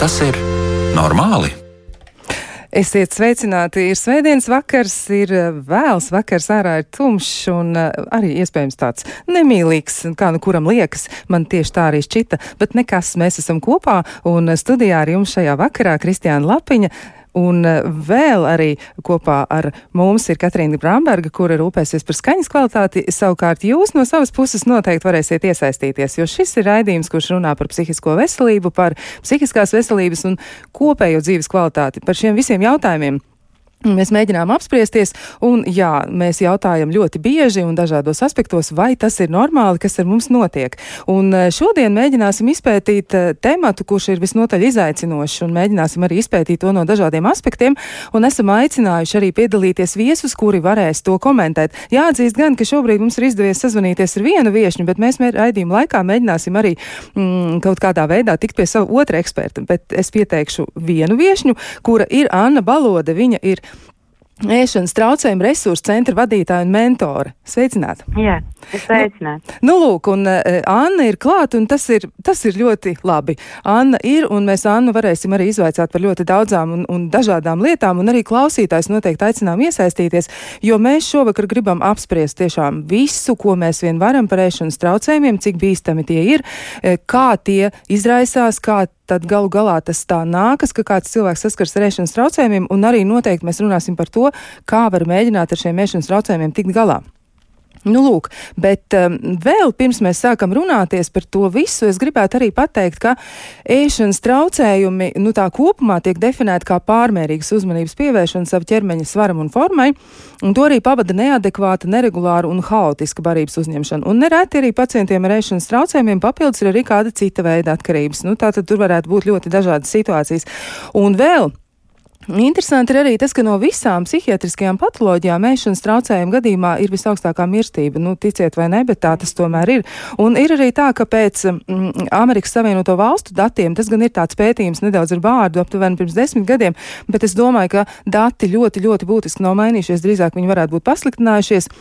Vai tas ir normāli? Esiet sveicināti! Ir svētdienas vakars, ir eh, vēls vakars, ārā ir tumšs un eh, arī iespējams tāds nemīlīgs, kā nu kuram liekas. Man tieši tā arī šķita, bet nekas, mēs esam kopā un studijā ar jums šajā vakarā Kristiāna Lapiņa. Un eh, vēl arī kopā ar mums ir Katrīna Bramberga, kura rūpēsies par skaņas kvalitāti. Savukārt jūs no savas puses noteikti varēsiet iesaistīties, jo šis ir raidījums, kurš runā par psihisko veselību, par psihiskās veselības un kopējo dzīves kvalitāti, par šiem visiem jautājumiem. Mēs mēģinām apspriesties, un jā, mēs jautājam ļoti bieži un dažādos aspektos, vai tas ir normāli, kas ar mums notiek. Un eh, šodien mēģināsim izpētīt eh, tematu, kurš ir visnotaļ izaicinošs, un mēģināsim arī izpētīt to no dažādiem aspektiem, un esam aicinājuši arī piedalīties viesus, kuri varēs to komentēt. Jāatzīst gan, ka šobrīd mums ir izdevies sazvanīties ar vienu viešņu, bet mēs raidījuma laikā mēģināsim arī mm, kaut kādā veidā tikt pie sava otra eksperta, bet es pieteikšu vienu viešņu, kura ir Anna Balode. Viņa ir ēšanas traucējumu resursu centra vadītāja un mentore. Sveicināti! Jā, sveicināti! Nu, nu, lūk, un uh, Anna ir klāta, un tas ir, tas ir ļoti labi. Anna ir, un mēs Annu varēsim arī izvaicāt par ļoti daudzām un, un dažādām lietām, un arī klausītājs noteikti aicinām iesaistīties, jo mēs šovakar gribam apspriest tiešām visu, ko mēs vien varam par ēšanas traucējumiem, cik bīstami tie ir, eh, kā tie izraisās, kā tad galu galā tas tā nākas, ka kāds cilvēks saskars ar ēšanas traucējumiem, un arī noteikti mēs runāsim par to, kā var mēģināt ar šiem ēšanas traucējumiem tikt galā. Nu, lūk, bet um, vēl pirms mēs sākam runāties par to visu, es gribētu arī pateikt, ka ēšanas traucējumi, nu tā kopumā tiek definēti kā pārmērīgas uzmanības pievēršana savu ķermeņa svaram un formai, un to arī pavada neadekvāta, neregulāra un haotiska barības uzņemšana. Un nereti arī pacientiem ar ēšanas traucējumiem papildus ir arī kāda cita veida atkarības. Nu, tātad tur varētu būt ļoti dažādas situācijas. Un vēl Interesanti ir arī tas, ka no visām psihiatriskajām patoloģijām ēšanas traucējumu gadījumā ir visaugstākā mirstība. Nu, ticiet vai ne, bet tā tas tomēr ir. Un ir arī tā, ka pēc mm, Amerikas Savienoto Valstu datiem, tas gan ir tāds pētījums nedaudz ar vārdu aptuveni pirms desmit gadiem, bet es domāju, ka dati ļoti, ļoti būtiski nav mainījušies, drīzāk viņi varētu būt pasliktinājušies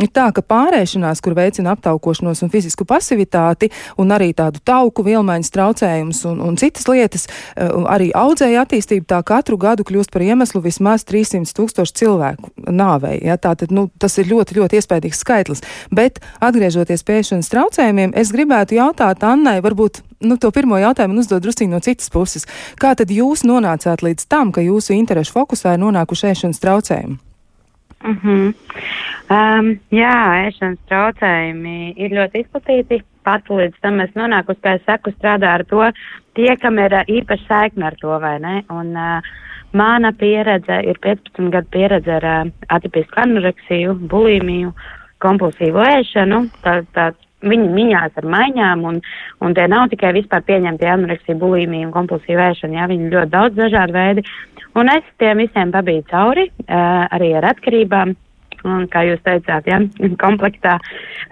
ir tā, ka pārēšanās, kur veicina aptaukošanos un fizisku pasivitāti, un arī tādu tauku vielmaiņas traucējumus un, un citas lietas, eh, arī audzēja attīstību tā katru gadu kļūst par iemeslu vismaz 300 tūkstošu cilvēku nāvei. Ja? Tātad, nu, tas ir ļoti, ļoti iespaidīgs skaitlis. Bet atgriežoties pie ēšanas traucējumiem, es gribētu jautāt Annai, varbūt nu, to pirmo jautājumu uzdod drusku no citas puses. Kā tad jūs nonācāt līdz tam, ka jūsu interešu fokusā ir nonākuši ēšanas traucējumi? Mm -hmm. um, jā, ēšanas traucējumi ir ļoti izplatīti. Pat līdz tam es nonāku, kā es saku, strādā ar to, tie, kam ir uh, īpaši saikne ar to, vai ne? Un, uh, mana pieredze ir 15 gadu pieredze ar uh, atipisku anoreksiju, bulimiju, kompulsīvu ēšanu. Tā, tā, viņi miņās ar maiņām, un, un tie nav tikai vispār pieņemti anoreksija, bulimija un kompulsīva ēšana, jā, viņi ļoti daudz dažādu veidu. Un es tiem visiem pabīju cauri, uh, arī ar atkarībām. Un, kā jūs teicāt, ja, komplektā.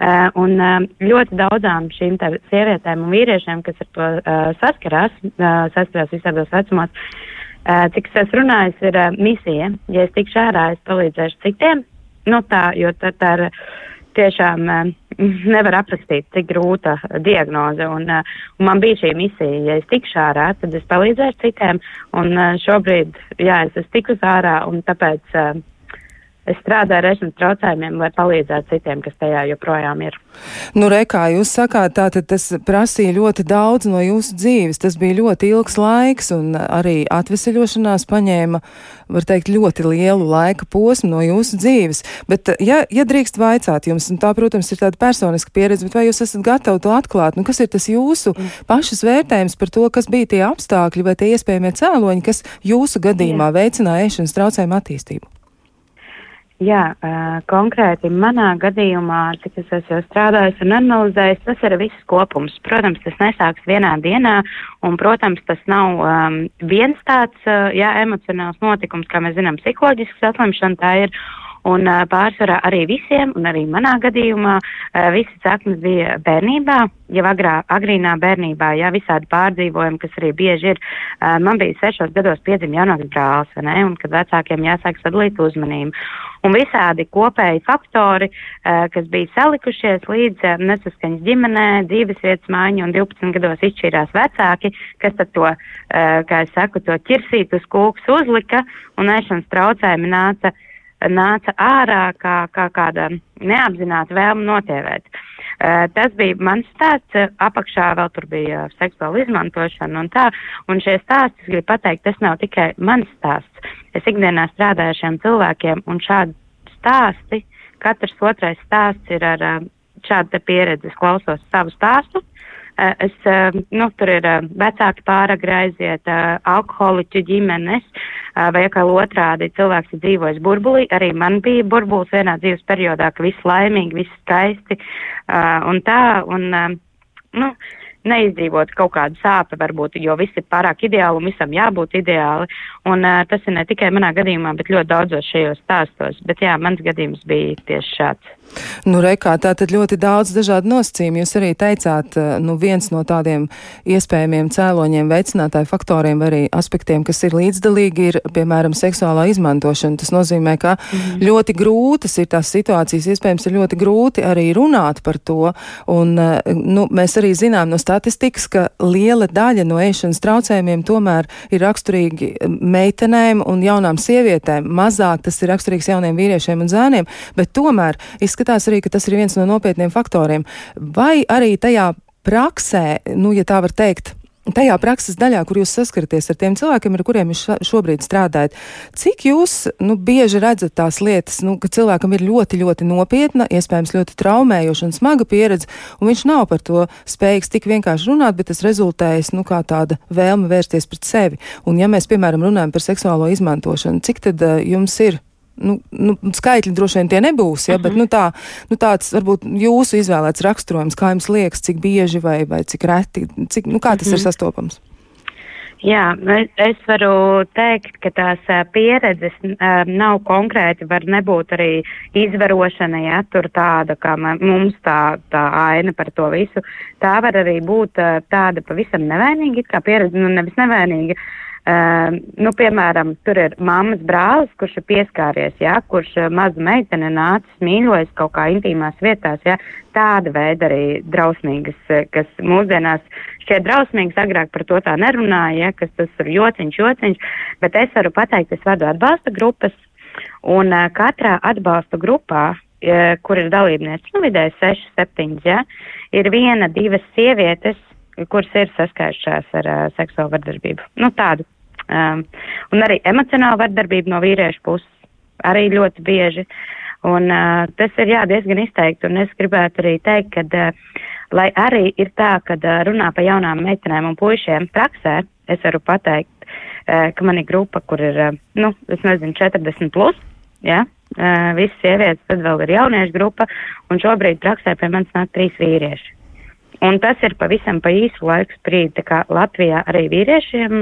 Uh, un uh, ļoti daudzām šīm sievietēm un vīriešiem, kas ar to uh, saskarās, uh, saskarās visādos vecumos, uh, cik es runājis, ir uh, misija. Ja es tikšu ārā, es palīdzēšu citiem. Nu, tā, jo tā, tā ir tiešām uh, nevar aprakstīt, cik grūta diagnoze. Un, uh, un man bija šī misija, ja es tikšu ārā, tad es palīdzēšu citiem. Un uh, šobrīd, jā, es esmu tikus ārā, un tāpēc es strādāju ar ēšanas traucējumiem, lai palīdzētu citiem, kas tajā joprojām ir. Nu, re, kā jūs sakāt, tātad tas prasīja ļoti daudz no jūsu dzīves. Tas bija ļoti ilgs laiks, un arī atveseļošanās paņēma, var teikt, ļoti lielu laika posmu no jūsu dzīves. Bet, ja, ja drīkst vaicāt jums, un tā, protams, ir tāda personiska pieredze, bet vai jūs esat gatavi to atklāt? Nu, kas ir tas jūsu mm. pašas vērtējums par to, kas bija tie apstākļi vai tie iespējamie cēloņi, kas jūsu gadījumā veicināja ēšanas traucējumu attīstību? Jā, uh, konkrēti manā gadījumā, cik es esmu strādājis un analizējis, tas ir viss kopums. Protams, tas nesāks vienā dienā, un, protams, tas nav um, viens tāds, uh, jā, emocionāls notikums, kā mēs zinām, psiholoģisks saslimšana tā ir. Un uh, pārsvarā arī visiem, un arī manā gadījumā, uh, visas saknes bija bērnībā, jau agrā, agrīnā bērnībā, jā, visādi pārdzīvojumi, kas arī bieži ir. Uh, man bija sešos gados piedzim jaunāks brālis, vai ne, un kad vecākiem jāsāk sadalīt uzmanību. Un visādi kopēji faktori, uh, kas bija salikušies līdz uh, nesaskaņas ģimenē, dzīves vietas mājiņa un 12 gados izšķīrās vecāki, kas tad to, uh, kā es saku, to ķirsīt uz kūks uzlika un ēšanas traucējumi nāca nāca ārā kā, kā kāda neapzināta vēlme notievēt. Uh, tas bija mans stāsts, apakšā vēl tur bija seksuāla izmantošana un tā, un šie stāsti, es gribu pateikt, tas nav tikai mans stāsts. Es ikdienā strādāju ar šiem cilvēkiem, un šādi stāsti, katrs otrais stāsts ir ar šādu pieredzi. Es klausos savu stāstu, es, eh, nu, tur ir eh, vecāki pāragri aiziet, alkoholiķu ģimenes, vai kā otrādi cilvēks ir dzīvojis burbulī. Arī man bija burbulis vienā dzīves periodā, ka viss laimīgi, viss skaisti un tā. Un, nu, neizdzīvot kaut kādu sāpi, varbūt, jo viss ir pārāk ideāli un visam jābūt ideāli. Un uh, tas ir ne tikai manā gadījumā, bet ļoti daudzos šajos stāstos. Bet jā, mans gadījums bija tieši šāds. Nu, rekā, tā tad ļoti daudz dažādu nosacījumu. Jūs arī teicāt, nu, viens no tādiem iespējamiem cēloņiem, veicinātāju faktoriem vai arī aspektiem, kas ir līdzdalīgi, ir, piemēram, seksuālā izmantošana. Tas nozīmē, ka mm ļoti grūtas ir tās situācijas, iespējams, ir ļoti grūti arī runāt par to. Un, nu, mēs arī zinām no statistikas, ka liela daļa no ēšanas traucējumiem tomēr ir raksturīgi meitenēm un jaunām sievietēm. Mazāk tas ir raksturīgs jauniem vīriešiem un zēniem, bet tomēr izskatās arī, ka tas ir viens no nopietniem faktoriem. Vai arī tajā praksē, nu, ja tā var teikt, tajā prakses daļā, kur jūs saskaraties ar tiem cilvēkiem, ar kuriem jūs šobrīd strādājat, cik jūs nu, bieži redzat tās lietas, nu, ka cilvēkam ir ļoti, ļoti nopietna, iespējams, ļoti traumējoša un smaga pieredze, un viņš nav par to spējīgs tik vienkārši runāt, bet tas rezultējas nu, kā tāda vēlme vērsties pret sevi. Un, ja mēs, piemēram, runājam par seksuālo izmantošanu, cik tad uh, jums ir nu, nu, skaitļi droši vien tie nebūs, ja, uh -huh. bet mhm. nu, tā, nu, tāds varbūt jūsu izvēlēts raksturojums, kā jums liekas, cik bieži vai, vai cik reti, cik, nu, kā tas uh -huh. ir mhm. sastopams? Jā, es varu teikt, ka tās pieredzes nav konkrēti, var nebūt arī izvarošana, ja tur tāda, kā mums tā, tā aina par to visu. Tā var arī būt tāda pavisam nevainīga, kā pieredze, nu nevis nevainīga, Uh, nu, piemēram, tur ir mammas brālis, kurš ir pieskāries, ja, kurš uh, maza meitene nācis mīļojas kaut kā intīmās vietās, ja, tāda veida arī drausmīgas, uh, kas mūsdienās šķiet drausmīgas, agrāk par to tā nerunāja, ja, kas tas ir jociņš, jociņš, bet es varu pateikt, es vadu atbalsta grupas, un uh, katrā atbalsta grupā, kur ir dalībnieks, nu, vidēji 6, 7, ja, ir viena, divas sievietes, kuras ir saskārušās ar uh, seksuālu vardarbību. Nu, tādu. Um, un arī emocionālu vardarbību no vīriešu puses arī ļoti bieži. Un uh, tas ir jā, diezgan izteikti, un es gribētu arī teikt, ka, uh, lai arī ir tā, ka uh, runā par jaunām meitenēm un puišiem praksē, es varu pateikt, uh, ka man ir grupa, kur ir, uh, nu, es nezinu, 40 plus, jā, uh, visas sievietes, tad vēl ir jauniešu grupa, un šobrīd praksē pie manis nāk trīs vīrieši. Un tas ir pavisam pa īsu laiku sprīdi. Tā kā Latvijā arī vīriešiem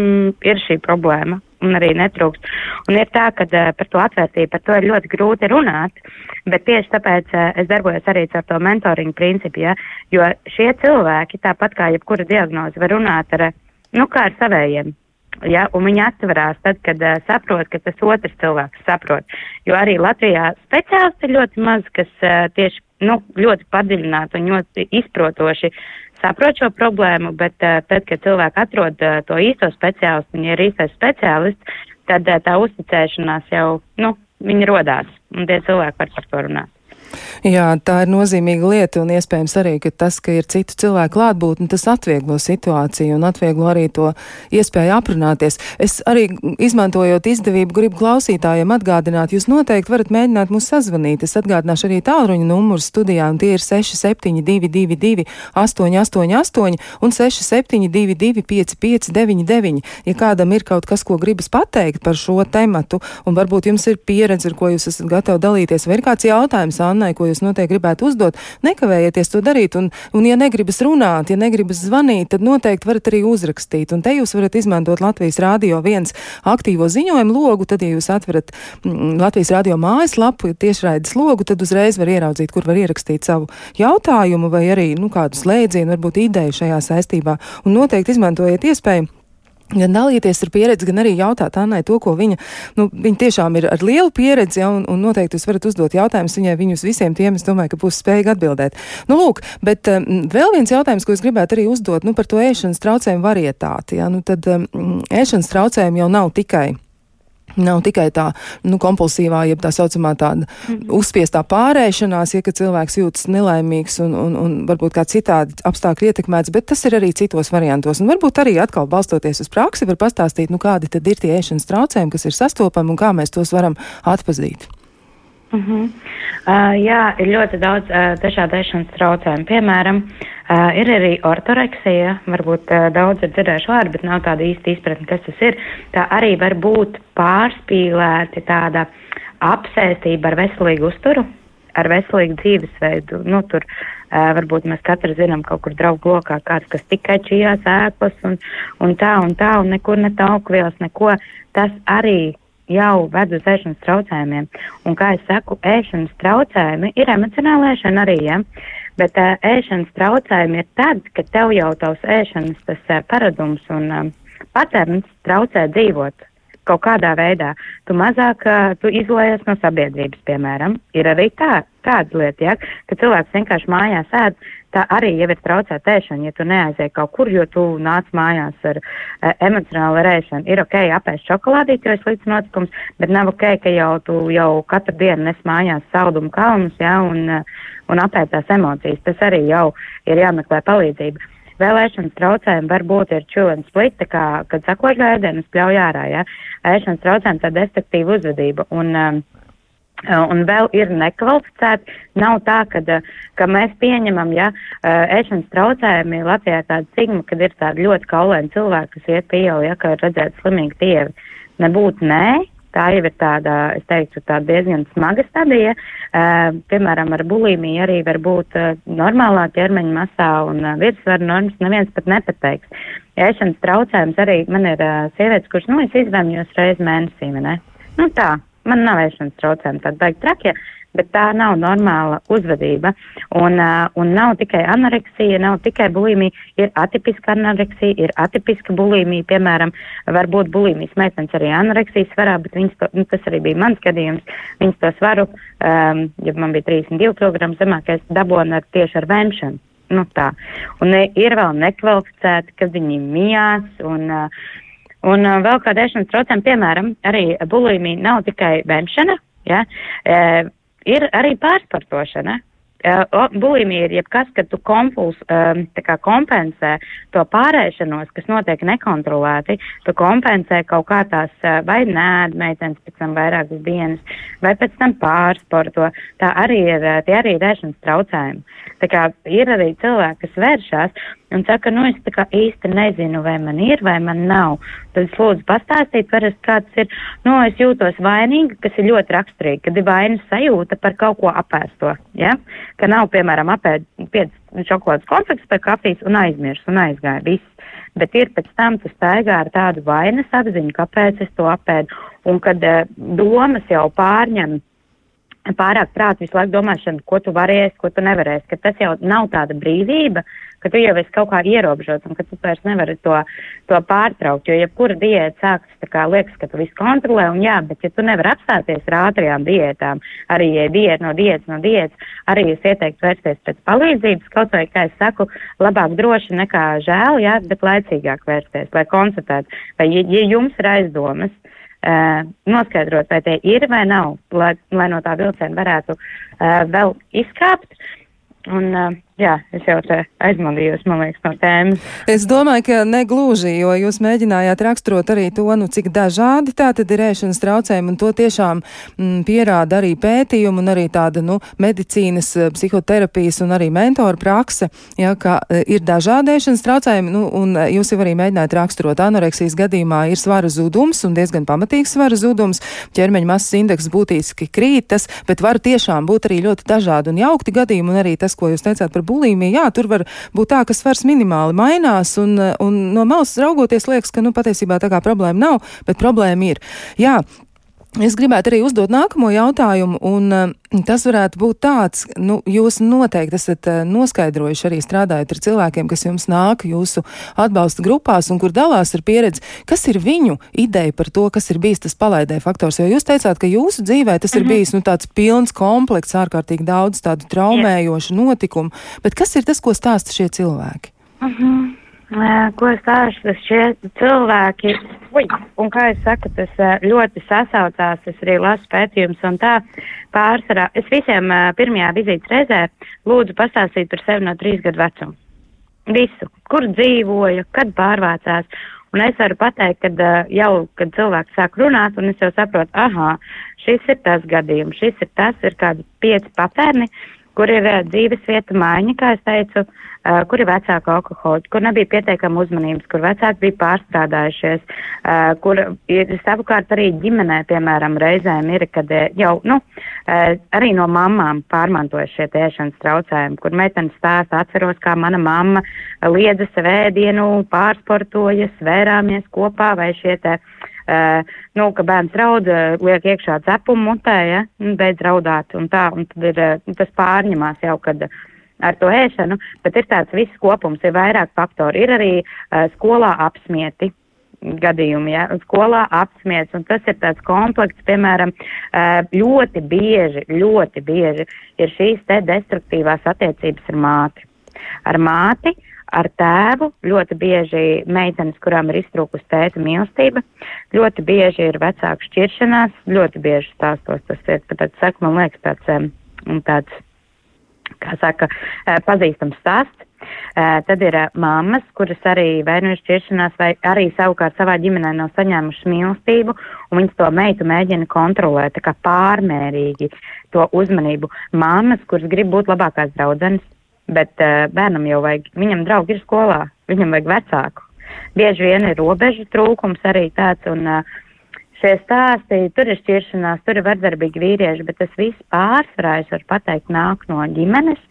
ir šī problēma un arī netrūkst. Un ir tā, ka uh, par to atvērtību, par to ir ļoti grūti runāt, bet tieši tāpēc uh, es darbojos arī ar to mentoringu principu, ja, jo šie cilvēki, tāpat kā jebkura diagnoze, var runāt ar, nu, kā ar savējiem. Ja, un viņi atverās tad, kad uh, saprot, ka tas otrs cilvēks saprot. Jo arī Latvijā speciālisti ir ļoti maz, kas uh, tieši nu, ļoti padziļināti un ļoti izprotoši saprot šo problēmu, bet uh, tad, kad cilvēki atrod uh, to īsto speciālistu, viņi ir īstais speciālists, tad uh, tā uzticēšanās jau, nu, viņi rodās, un tie cilvēki var par to runāt. Jā, tā ir nozīmīga lieta un iespējams arī, ka tas, ka ir citu cilvēku klātbūtne, tas atvieglo situāciju un atvieglo arī to iespēju aprunāties. Es arī izmantojot izdevību gribu klausītājiem atgādināt, jūs noteikti varat mēģināt mūs sazvanīt. Es atgādināšu arī tālruņa numuru studijā un tie ir 6722 888 un 6722 5599. Ja kādam ir kaut kas, ko gribas pateikt par šo tematu un varbūt jums ir pieredze, ar ko jūs esat gatavi dalīties, vai ir kāds jautājums, Anna, Annai, ko jūs noteikti gribētu uzdot, nekavējieties to darīt. Un, un ja negribas runāt, ja negribas zvanīt, tad noteikti varat arī uzrakstīt. Un te jūs varat izmantot Latvijas Rādio viens aktīvo ziņojumu logu, tad, ja jūs atverat mm, Latvijas Rādio mājaslapu, tiešraides logu, tad uzreiz var ieraudzīt, kur var ierakstīt savu jautājumu vai arī nu, kādu slēdzienu, varbūt ideju šajā saistībā. Un noteikti izmantojiet iespēju gan dalīties ar pieredzi, gan arī jautāt Annai to, ko viņa, nu, viņa tiešām ir ar lielu pieredzi, ja, un, un noteikti jūs varat uzdot jautājumus viņai, viņus visiem tiem, es domāju, ka būs spējīgi atbildēt. Nu, lūk, bet um, vēl viens jautājums, ko es gribētu arī uzdot, nu, par to ēšanas traucējumu varietāti, ja, nu, tad um, ēšanas traucējumi jau nav tikai Nav tikai tā nu, kompulsīvā, jeb tā saucamā tāda mm. uzspiestā pārēšanās, ja cilvēks jūtas nelaimīgs un, un, un varbūt kā citādi apstākļi ietekmēts, bet tas ir arī citos variantos. Un varbūt arī atkal balstoties uz praksi var pastāstīt, nu kādi tad ir tie ēšanas traucējumi, kas ir sastopami un kā mēs tos varam atpazīt. Uh -huh. uh, jā, ir ļoti daudz uh, dažādu ēšanas traucējumu. Piemēram, uh, ir arī ortoreksija. Varbūt uh, daudz ir dzirdējuši vārdu, bet nav tāda īsta izpratne, kas tas ir. Tā arī var būt pārspīlēti tāda apsēstība ar veselīgu uzturu, ar veselīgu dzīvesveidu. Nu, tur uh, varbūt mēs katrs zinām kaut kur draugu lokā kāds, kas tikai čījās ēklas un, un tā un tā un nekur ne taukvielas, neko. Tas arī jau ved uz ēšanas traucējumiem. Un, kā es saku, ēšanas traucējumi ir emocionāla ēšana arī, ja? bet uh, ēšanas traucējumi ir tad, kad tev jau tavs ēšanas tas uh, paradums un um, paterns traucē dzīvot kaut kādā veidā. Tu mazāk uh, tu izolējies no sabiedrības, piemēram. Ir arī tā, tāda lieta, ja, ka cilvēks vienkārši mājās ēd, tā arī jau ir traucēta ēšana, ja tu neaizēji kaut kur, jo tu nāc mājās ar uh, emocionālu ēšanu. Ir ok, apēst šokolādīti, jo ir slikts notikums, bet nav ok, ka jau tu jau katru dienu nes mājās saldumu kalnus, ja, un, uh, un apētās emocijas. Tas arī jau ir jāmeklē palīdzība. Vēlēšanas traucējumi var būt ir čūlens splita, kā, kad sakošu ēdienu spļauj ārā, ja. Ēšanas traucējumi tā destruktīva uzvedība. Un, um, Un vēl ir nekvalificēti. Nav tā, ka, ka mēs pieņemam, ja ēšanas traucējumi Latvijā tāda cigma, kad ir tādi ļoti kaulēni cilvēki, kas iet pie ielas, ja, ka ir redzēti slimīgi tievi. Nebūtu nē, Tā jau ir tāda, es teiktu, tāda diezgan smaga stadija. Uh, piemēram, ar bulimiju arī var būt uh, normālā ķermeņa masā un uh, virsvaru normas neviens pat nepateiks. Ēšanas traucējums arī man ir uh, sievietes, kuras, nu, es izvēmjos reiz mēnesī, ne? Nu tā, man nav ēšanas traucējumi, tāda baigi trakie. Bet tā nav normāla uzvedība. Un, un nav tikai anoreksija, nav tikai bulimija, ir atipiska anoreksija, ir atipiska bulimija, piemēram, varbūt bulimijas meitenes arī anoreksijas svarā, bet to, nu, tas arī bija mans gadījums, viņas to svaru, um, ja man bija 32 kg zemākais, dabona ar, tieši ar vēmšanu. Nu, tā. Un ne, ir vēl nekvalificēti, kad viņi mijās un uh, Un uh, vēl ēšanas traucējuma, piemēram, arī bulimija nav tikai vēmšana, ja, e, ir arī pārsportošana. Uh, bulimija ir jebkas, kad tu kompuls, um, kompensē to pārēšanos, kas notiek nekontrolēti. Tu kompensē kaut kā tās uh, vai nēd meitenes pēc tam vairākas dienas, vai pēc tam pārsporto. Tā arī ir, uh, tie arī ir ēšanas traucējumi. Tā kā ir arī cilvēki, kas vēršās un saka, nu es tā kā īsti nezinu, vai man ir vai man nav. Tad es lūdzu pastāstīt, parasti kāds ir, nu es jūtos vainīgi, kas ir ļoti raksturīgi, kad ir vainas sajūta par kaut ko apēsto, ja? Ka nav, piemēram, apēd 5 šokolādes konfekts pēc kafijas un aizmirs un aizgāja viss. Bet ir pēc tam tu staigā ar tādu vainas apziņu, kāpēc es to apēdu. Un kad uh, domas jau pārņem pārāk prātu visu laiku domāšanu, ko tu varēsi, ko tu nevarēsi, ka tas jau nav tāda brīvība, ka tu jau esi kaut kā ierobežots un ka tu vairs nevari to, to pārtraukt, jo jebkura diēta sākas, kā liekas, ka tu visu kontrolē, un jā, bet ja tu nevari apstāties ar ātrajām diētām, arī ja diēta no diētas no diētas, arī es ieteiktu vērsties pēc palīdzības, kaut vai, kā es saku, labāk droši nekā žēl, jā, bet laicīgāk vērsties, lai konstatētu, vai ja, ja jums ir aizdomas, Uh, noskaidrot, vai tie ir vai nav, lai, lai no tā vilciena varētu uh, vēl izkāpt. Un, uh, jā, es jau te aizmaldījos, man liekas, no tēmas. Es domāju, ka negluži, jo jūs mēģinājāt raksturot arī to, nu, cik dažādi tā tad ir ēšanas traucējumi, un to tiešām mm, pierāda arī pētījumi un arī tāda, nu, medicīnas, eh, psihoterapijas un arī mentora prakse, ja, ka eh, ir dažādi ēšanas traucējumi, nu, un eh, jūs jau arī mēģinājāt raksturot anoreksijas gadījumā ir svara zudums un diezgan pamatīgs svara zudums, ķermeņa masas indeks būtiski krītas, bet var tiešām būt arī ļoti dažādi un jaukti gadījumi, un arī tas, ko jūs teicāt par bulīmiju, jā, tur var būt tā, ka svars minimāli mainās, un, un no malas raugoties liekas, ka, nu, patiesībā tā kā problēma nav, bet problēma ir. Jā, Es gribētu arī uzdot nākamo jautājumu, un uh, tas varētu būt tāds, nu, jūs noteikti esat uh, noskaidrojuši arī strādājot ar cilvēkiem, kas jums nāk jūsu atbalsta grupās un kur dalās ar pieredzi, kas ir viņu ideja par to, kas ir bijis tas palaidē faktors, jo jūs teicāt, ka jūsu dzīvē tas mm -hmm. ir mhm. bijis, nu, tāds pilns komplekts, ārkārtīgi daudz tādu traumējošu notikumu, bet kas ir tas, ko stāsta šie cilvēki? Mm -hmm. Ko stāsta šie cilvēki? Ui, un kā es saku, tas ļoti sasaucās, es arī lasu pētījumus un tā pārsvarā. Es visiem pirmajā vizītes reizē lūdzu pastāstīt par sevi no trīs gadu vecuma. Visu, kur dzīvoju, kad pārvācās. Un es varu pateikt, ka jau, kad cilvēks sāk runāt, un es jau saprotu, aha, šis ir tas gadījums, šis ir tas, ir kādi pieci patērni, kur ir dzīves vieta maiņa, kā es teicu, uh, kur ir vecāka alkoholiķi, kur nebija pietiekama uzmanības, kur vecāki bija pārstrādājušies, uh, kur ir savukārt arī ģimenē, piemēram, reizēm ir, kad jau, nu, arī no mamām pārmantojas šie tēšanas traucējumi, kur meitenes stāsta, atceros, kā mana mamma liedza sev ēdienu, pārsportojas, vērāmies kopā vai šie te. Uh, nu, ka bērns raud, uh, liek iekšā cepumu mutē, ja, un beidz raudāt, un tā, un tad ir, uh, tas pārņemās jau, kad uh, ar to ēšanu, bet ir tāds viss kopums, ir vairāk faktori. Ir arī uh, skolā apsmieti gadījumi, ja, skolā apsmiets, un tas ir tāds komplekts, piemēram, uh, ļoti bieži, ļoti bieži ir šīs te destruktīvās attiecības ar māti. Ar māti, ar tēvu, ļoti bieži meitenes, kurām ir iztrūkus tēta mīlestība, ļoti bieži ir vecāku šķiršanās, ļoti bieži stāstos tas ir, tāpēc, saku, man liekas, tāds, tāds kā saka, pazīstams stāsts. Tad ir mammas, kuras arī vai nu ir šķiršanās, vai arī savukārt savā ģimenē nav saņēmušas mīlestību, un viņas to meitu mēģina kontrolēt, tā kā pārmērīgi to uzmanību. Mammas, kuras grib būt labākās draudzenes, bet uh, bērnam jau vajag, viņam draugi ir skolā, viņam vajag vecāku. Bieži vien ir robežu trūkums arī tāds, un uh, šie stāsti, tur ir šķiršanās, tur ir vardarbīgi vīrieši, bet tas viss pārsvarā, es varu pateikt, nāk no ģimenes,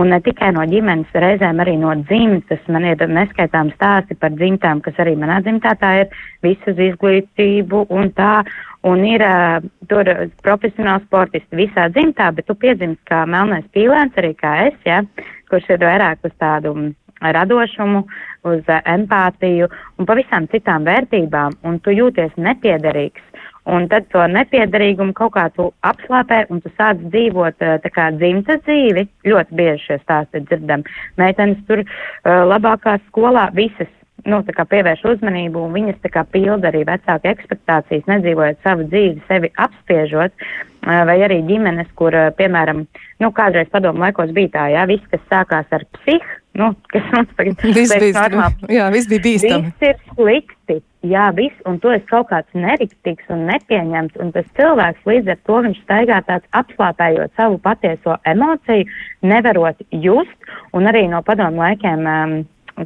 un ne tikai no ģimenes, reizēm arī no dzimtas. Man ir neskaitām stāsti par dzimtām, kas arī manā dzimtā tā ir visu uz izglītību un tā, un ir uh, tur profesionāli sportisti visā dzimtā, bet tu piedzimst kā melnais pīlēns, arī kā es, ja, kurš ir vairāk uz tādu radošumu, uz eh, empātiju un pavisam citām vērtībām, un tu jūties nepiederīgs. Un tad to nepiederīgumu kaut kā tu apslāpē un tu sāc dzīvot tā kā dzimta dzīvi. Ļoti bieži šie stāsti dzirdam. Meitenes tur uh, labākā skolā visas nu, pievērš uzmanību, un viņas pilda arī vecāku ekspektācijas, nedzīvojot savu dzīvi, sevi apspiežot, vai arī ģimenes, kur, piemēram, nu, kādreiz padomu laikos bija tā, jā, viss, kas sākās ar psih, nu, kas mums tagad viss bija normāli. Jā, viss bija bīstami. Viss ir slikti, jā, viss, un tu esi kaut kāds neriktīgs un nepieņemts, un tas cilvēks līdz ar to viņš staigā tāds apslāpējot savu patieso emociju, nevarot just, un arī no padomu laikiem. Um,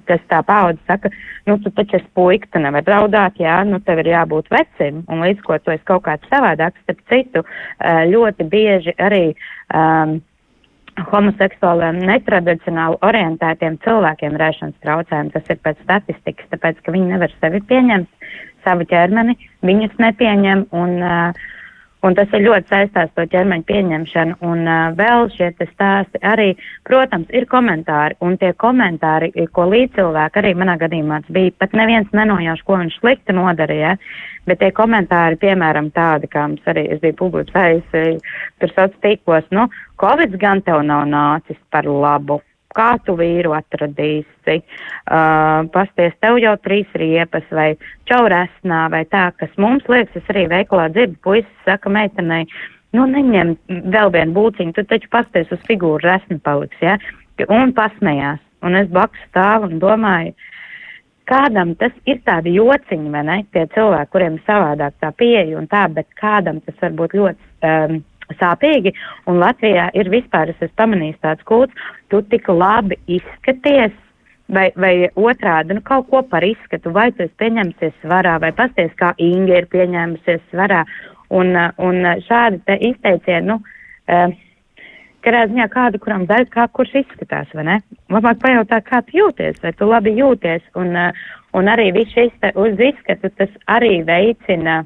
kas tā paudze saka, nu, tu taču esi puika, tu nevari raudāt, jā, nu, tev ir jābūt vecim, un līdz ko tu esi kaut kāds savādāks, starp citu, eh, ļoti bieži arī um, homoseksuāliem, netradicionāli orientētiem cilvēkiem rēšanas traucējumi. Tas ir pēc statistikas, tāpēc, ka viņi nevar sevi pieņemt, savu ķermeni, viņus nepieņem, un uh, Un tas ir ļoti saistās to ķermeņa pieņemšanu. Un uh, vēl šie stāsti arī, protams, ir komentāri. Un tie komentāri, ko līdzcilvēki arī manā gadījumā bija, pat neviens nenojauš, ko viņš slikti nodarīja. Bet tie komentāri, piemēram, tādi, kā mums arī es biju publicējusi tur sociālos tīklos, nu, Covid gan tev nav nācis par labu kā tu vīru atradīsi, uh, pasties tev jau trīs riepas vai čauresnā vai tā, kas mums liekas, es arī veikalā dzirdu, puisis saka meitenei, nu neņem vēl vienu būciņu, tu taču pasties uz figūru resni paliks, ja? un pasmējās. Un es blakus stāvu un domāju, kādam tas ir tādi jociņi, vai ne? Tie cilvēki, kuriem ir savādāk tā pieeja un tā, bet kādam tas var būt ļoti um, sāpīgi. Un Latvijā ir vispār, es esmu pamanījis tāds kults, tu tik labi izskaties. Vai, vai otrādi, nu kaut ko par izskatu, vai tu esi pieņemsies svarā, vai pasties, kā Inga ir pieņēmusies svarā. Un, un šādi te izteicieni, nu, uh, Katrā ziņā kādu, kuram daļa, kā kurš izskatās, vai ne? Labāk pajautāt, kā tu jūties, vai tu labi jūties, un, uh, un arī viss šis te uz izskatu, tas arī veicina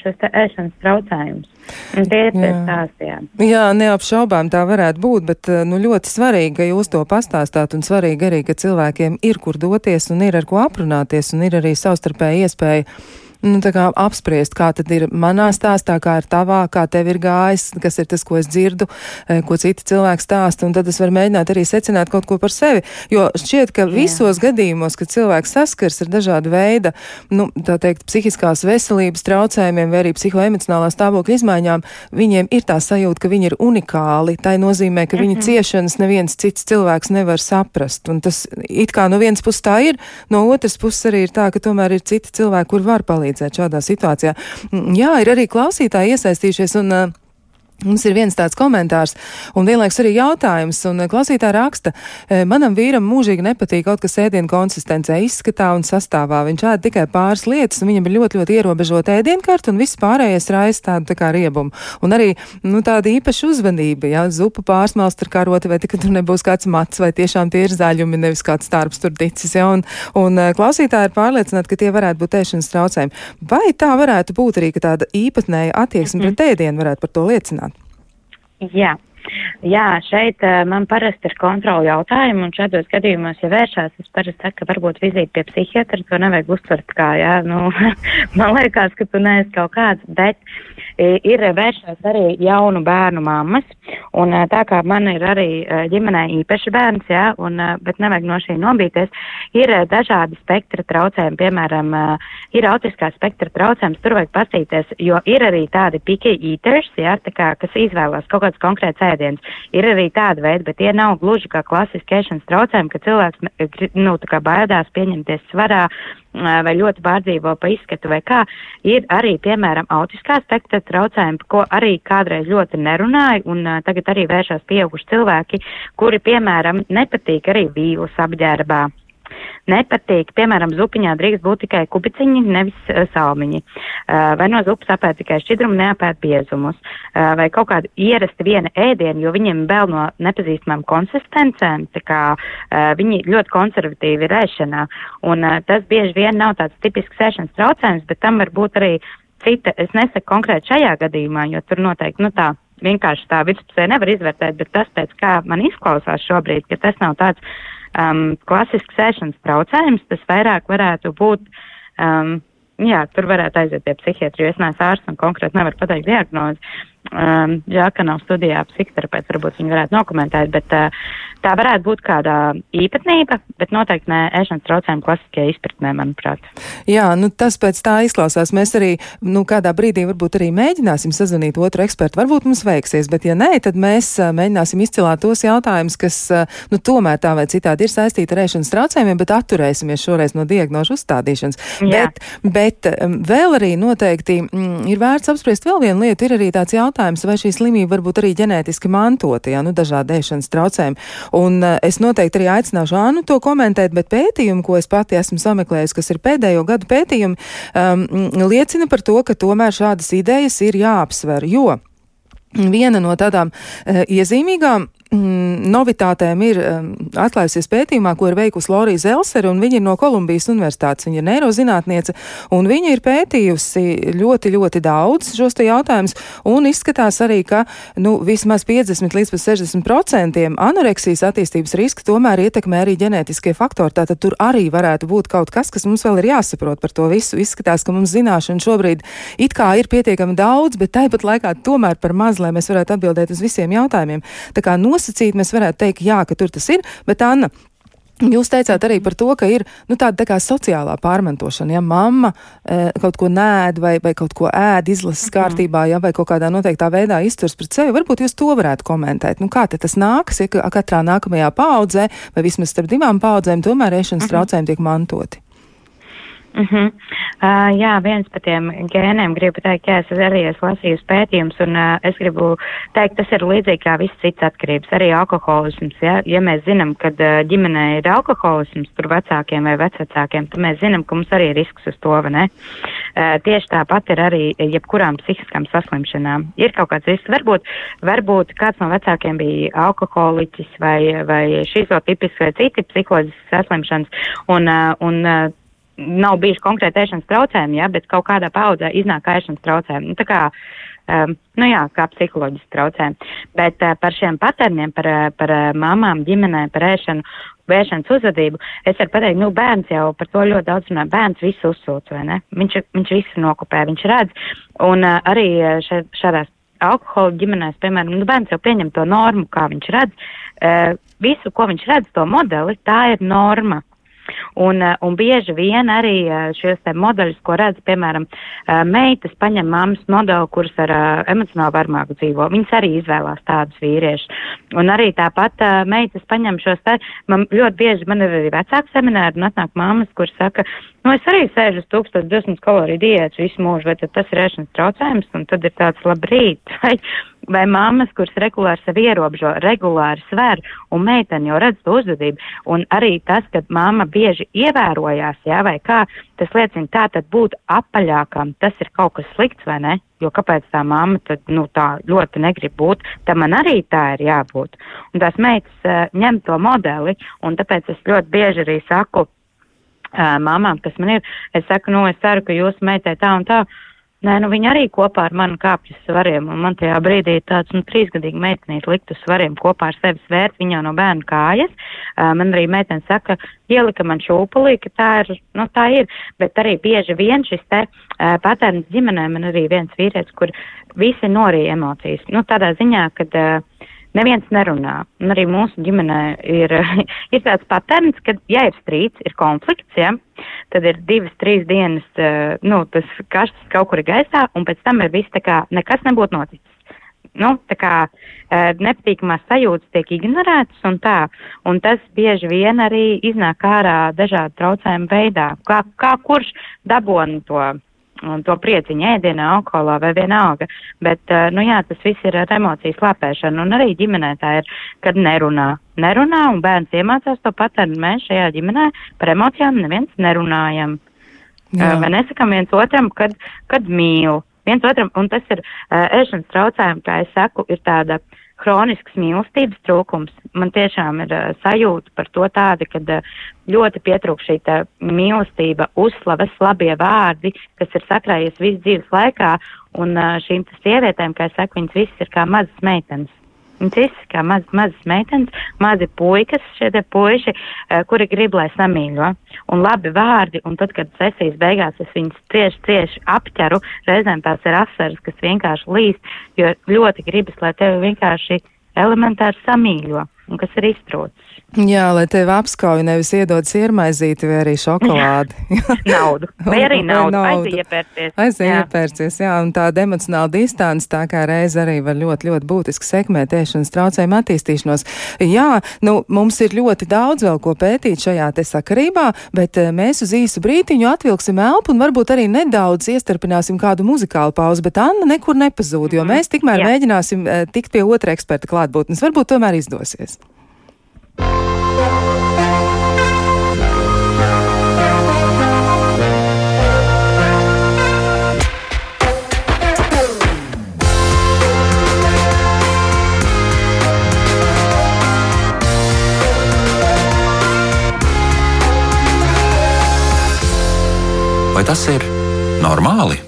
šos te ēšanas traucējumus. Tie ir tie stāstījā. Jā, neapšaubām tā varētu būt, bet uh, nu, ļoti svarīgi, ka jūs to pastāstāt, un svarīgi arī, ka cilvēkiem ir kur doties un ir ar ko aprunāties, un ir arī savstarpēji iespēja nu, apspriest, kā tad ir manā stāstā, kā ir tavā, kā tev ir gājis, kas ir tas, ko es dzirdu, e, ko citi cilvēki stāsta, un tad es varu mēģināt arī secināt kaut ko par sevi. Jo šķiet, ka visos Jā. gadījumos, kad cilvēks saskars ar dažādu veidu, nu, tā teikt, psihiskās veselības traucējumiem vai arī psihoemocionālā stāvokļa izmaiņām, viņiem ir tā sajūta, ka viņi ir unikāli. Tā nozīmē, ka viņu mm -hmm. ciešanas neviens cits cilvēks nevar saprast. Un tas it kā no vienas puses tā ir, no otras puses arī ir tā, ka tomēr ir citi cilvēki, kur var palīdzēt palīdzēt šādā situācijā. Jā, ir arī klausītāji iesaistījušies un uh, Mums ir viens tāds komentārs un vienlaiks arī jautājums, un eh, klausītā raksta, eh, manam vīram mūžīgi nepatīk kaut kas ēdienu konsistencē, izskatā un sastāvā. Viņš ēd tikai pāris lietas, un viņam ir ļoti, ļoti ierobežota ēdienkarta, un viss pārējais raisa tādu tā kā riebumu. Un arī, nu, tāda īpaša uzvedība, jā, zupa pārsmalst ar karoti, vai tikai tur nebūs kāds mats, vai tiešām tie ir zaļumi, nevis kāds starps tur ticis, jā, un, un eh, klausītāji ir pārliecināti, ka tie varētu būt ēšanas traucējumi. Vai tā varētu būt arī, ka tāda īpatnēja attieksme mm. pret ēdienu varētu par to liecināt? Jā. Jā, šeit uh, man parasti ir kontroli jautājumi, un šādos gadījumos, ja vēršās, es parasti saku, ka varbūt vizīti pie psihiatra, to nevajag uztvert kā, jā, nu, man liekas, ka tu neesi kaut kāds, bet ir vēršās arī jaunu bērnu mammas, un tā kā man ir arī ģimenē īpaši bērns, jā, un, bet nevajag no šī nobīties, ir dažādi spektra traucējumi, piemēram, ir autiskā spektra traucējums, tur vajag pasīties, jo ir arī tādi picky eaters, jā, tā kā, kas izvēlās kaut kāds konkrēts ēdiens. Ir arī tāda veida, bet tie nav gluži kā klasiski ēšanas traucējumi, ka cilvēks, nu, tā kā baidās pieņemties svarā, vai ļoti pārdzīvo pa izskatu vai kā, ir arī, piemēram, autiskā spektra traucējumi, ko arī kādreiz ļoti nerunāja, un uh, tagad arī vēršās pieauguši cilvēki, kuri, piemēram, nepatīk arī vīlus apģērbā nepatīk. Piemēram, zupiņā drīkst būt tikai kubiciņi, nevis uh, salmiņi. Uh, vai no zupas apēd tikai šķidrumu, neapēd biezumus. Uh, vai kaut kādu ierasti viena ēdienu, jo viņiem vēl no nepazīstamām konsistencēm, tā kā uh, viņi ļoti konservatīvi ir ēšanā. Un uh, tas bieži vien nav tāds tipisks ēšanas traucējums, bet tam var būt arī cita, es nesaku konkrēti šajā gadījumā, jo tur noteikti, nu tā, vienkārši tā virspusē nevar izvērtēt, bet tas pēc kā man izklausās šobrīd, ka tas nav tāds um, klasisks ēšanas traucējums, tas vairāk varētu būt, um, jā, tur varētu aiziet pie psihiatri, jo es neesmu ārsts un konkrēti nevaru pateikt diagnozi. Um, ka nav studijā psihoterapeits, varbūt viņi varētu nokomentēt, bet uh, tā varētu būt kāda īpatnība, bet noteikti ne ēšanas traucējuma klasiskajā izpratnē, manuprāt. Jā, nu tas pēc tā izklausās. Mēs arī, nu, kādā brīdī varbūt arī mēģināsim sazvanīt otru ekspertu. Varbūt mums veiksies, bet ja nē, tad mēs uh, mēģināsim izcilāt tos jautājumus, kas, uh, nu, tomēr tā vai citādi ir saistīti ar ēšanas traucējumiem, bet atturēsimies šoreiz no diagnožu uzstādīšanas. Jā. Bet, bet um, vēl arī noteikti mm, ir vērts apspriest vēl vienu lietu. Ir arī tāds jautājums jautājums, vai šī slimība var būt arī ģenētiski mantota, ja nu dažādi ēšanas traucējumi. Un uh, es noteikti arī aicināšu Ānu to komentēt, bet pētījumi, ko es pati esmu sameklējusi, kas ir pēdējo gadu pētījumi, um, liecina par to, ka tomēr šādas idejas ir jāapsver, jo Viena no tādām uh, iezīmīgām Mm, novitātēm ir um, atklājusies pētījumā, ko ir veikusi Lorija Zelsere, un viņa ir no Kolumbijas universitātes. Viņa ir neirozinātniece, un viņa ir pētījusi ļoti, ļoti daudz šos te jautājumus, un izskatās arī, ka, nu, vismaz 50 līdz 60 procentiem anoreksijas attīstības riska tomēr ietekmē arī ģenētiskie faktori. Tātad tur arī varētu būt kaut kas, kas mums vēl ir jāsaprot par to visu. Izskatās, ka mums zināšana šobrīd it kā ir pietiekami daudz, bet tāpat laikā tomēr par maz, lai mēs varētu atbildēt uz visiem jautājumiem. Tā kā nosacīt, mēs varētu teikt, jā, ka tur tas ir, bet Anna, Jūs teicāt arī par to, ka ir nu, tāda tā sociālā pārmantošana. Ja mamma e, kaut ko nēd vai, vai kaut ko ēd izlases mhm. kārtībā, ja, vai kaut kādā noteiktā veidā izturs pret sevi, varbūt jūs to varētu komentēt. Nu, kā tas nāks, ja katrā nākamajā paudzē vai vismaz starp divām paudzēm tomēr ēšanas mhm. traucējumi tiek mantoti? Uh -huh. uh, jā, viens par tiem gēniem gribu teikt, jā, es arī esmu lasījusi pētījums, un uh, es gribu teikt, tas ir līdzīgi kā viss cits atkarības, arī alkoholisms. Ja, ja mēs zinām, ka uh, ģimenē ir alkoholisms tur vecākiem vai vecvecākiem, tad mēs zinām, ka mums arī ir risks uz to, vai ne? Uh, tieši tāpat ir arī jebkurām psihiskām saslimšanām. Ir kaut kāds risks, varbūt, varbūt kāds no vecākiem bija alkoholiķis vai, vai šizotipisks vai citi psiholoģisks saslimšanas, un, uh, un uh, nav bijuši konkrēti ēšanas traucējumi, ja, bet kaut kādā paudzē iznāk ēšanas traucējumi. Nu, tā kā, um, nu jā, kā psiholoģiski traucējumi. Bet uh, par šiem paterniem, par, uh, par uh, mamām, ģimenē, par ēšanu, vēršanas uzvedību, es varu pateikt, nu bērns jau par to ļoti daudz runā. Bērns visu uzsūc, vai ne? Viņš, viņš visu nokopē, viņš redz. Un uh, arī še, šādās alkohola ģimenēs, piemēram, nu, bērns jau pieņem to normu, kā viņš redz. Uh, visu, ko viņš redz, to modeli, tā ir norma. Un, eh, un bieži vien arī eh, šos modeļus, ko redz, piemēram, eh, meitas paņem mammas modeli, kuras ar emocionālu varmāku dzīvo. Viņas arī izvēlās tādus vīriešus. Un arī tāpat meitas paņem šos te, man ļoti bieži, man ir arī vecāku semināri, un atnāk mammas, kuras saka, nu es arī sēžu uz 1200 kaloriju diētas visu mūžu, vai tad tas ir ēšanas traucējums, un tad ir tāds labrīt, vai vai mammas, kuras regulāri sevi ierobežo, regulāri sver, un meitene jau redz to uzvedību. Un arī tas, ka mamma bieži ievērojās, jā, vai kā, tas liecina tā, tad būt apaļākam, tas ir kaut kas slikts, vai ne? Jo kāpēc tā mamma tad, nu, tā ļoti negrib būt, tam man arī tā ir jābūt. Un tās meitas uh, ņem to modeli, un tāpēc es ļoti bieži arī saku, uh, mamām, kas man ir, es saku, nu, es ceru, ka jūsu meitai tā un tā, Nē, nu viņa arī kopā ar mani kāpjas svariem, un man tajā brīdī tāds, nu, trīsgadīgi meitenīt likt uz svariem kopā ar sevi svērt viņa no bērnu kājas. Uh, man arī meitene saka, ielika man šūpulī, ka tā ir, nu, tā ir, bet arī bieži vien šis te uh, patērns ģimenē man arī viens vīrietis, kur visi norīja emocijas. Nu, tādā ziņā, kad uh, neviens nerunā. Un arī mūsu ģimenē ir, ir tāds patērns, ka, ja ir strīds, ir konflikts, ja, tad ir divas, trīs dienas, uh, nu, tas karsts kaut kur ir gaisā, un pēc tam ir viss tā kā nekas nebūtu noticis. Nu, tā kā uh, nepatīkamās sajūtas tiek ignorētas un tā, un tas bieži vien arī iznāk ārā dažādu traucējumu veidā. Kā, kā kurš dabona to to prieciņu ēdienā, alkoholā vai vienalga. Bet, uh, nu jā, tas viss ir ar emociju slāpēšanu. Un arī ģimenē tā ir, kad nerunā. Nerunā, un bērns iemācās to patērnu. Mēs šajā ģimenē par emocijām neviens nerunājam. Jā. Uh, vai nesakam viens otram, kad, kad mīl. Viens otram, un tas ir uh, ēšanas traucējumi, kā es saku, ir tāda uh, hronisks mīlestības trūkums. Man tiešām ir uh, sajūta par to tāda, ka uh, ļoti pietrūk šī mīlestība, uzslavas, labie vārdi, kas ir sakrājies visu dzīves laikā, un uh, šīm sievietēm, kā es saku, viņas visas ir kā mazas meitenes. Visas kā maz, mazas meitenes, mazi puikas, šie te puiši, uh, kuri grib, lai samīļo. Un labi vārdi, un tad, kad sesijas beigās es viņus cieši, cieši apķeru, reizēm tās ir asaras, kas vienkārši līst, jo ļoti gribas, lai tevi vienkārši elementāri samīļo un kas ir iztrūcis. Jā, lai tevi apskauj, nevis iedod sirmaizīti vai arī šokolādi. naudu. Vai arī naudu. naudu. Aiziepērcies. Aiziepērcies, jā. jā, un tāda emocionāla distance tā kā reiz arī var ļoti, ļoti būtiski sekmēt ēšanas traucējumu attīstīšanos. Jā, nu, mums ir ļoti daudz vēl ko pētīt šajā te sakarībā, bet eh, mēs uz īsu brītiņu atvilksim elpu un varbūt arī nedaudz iestarpināsim kādu muzikālu pauzi, bet Anna nekur nepazūd, jo -hmm. mēs tikmēr jā. mēģināsim eh, tikt pie otra eksperta klātbūtnes. Varbūt tomēr izdosies. Tas ir normāli?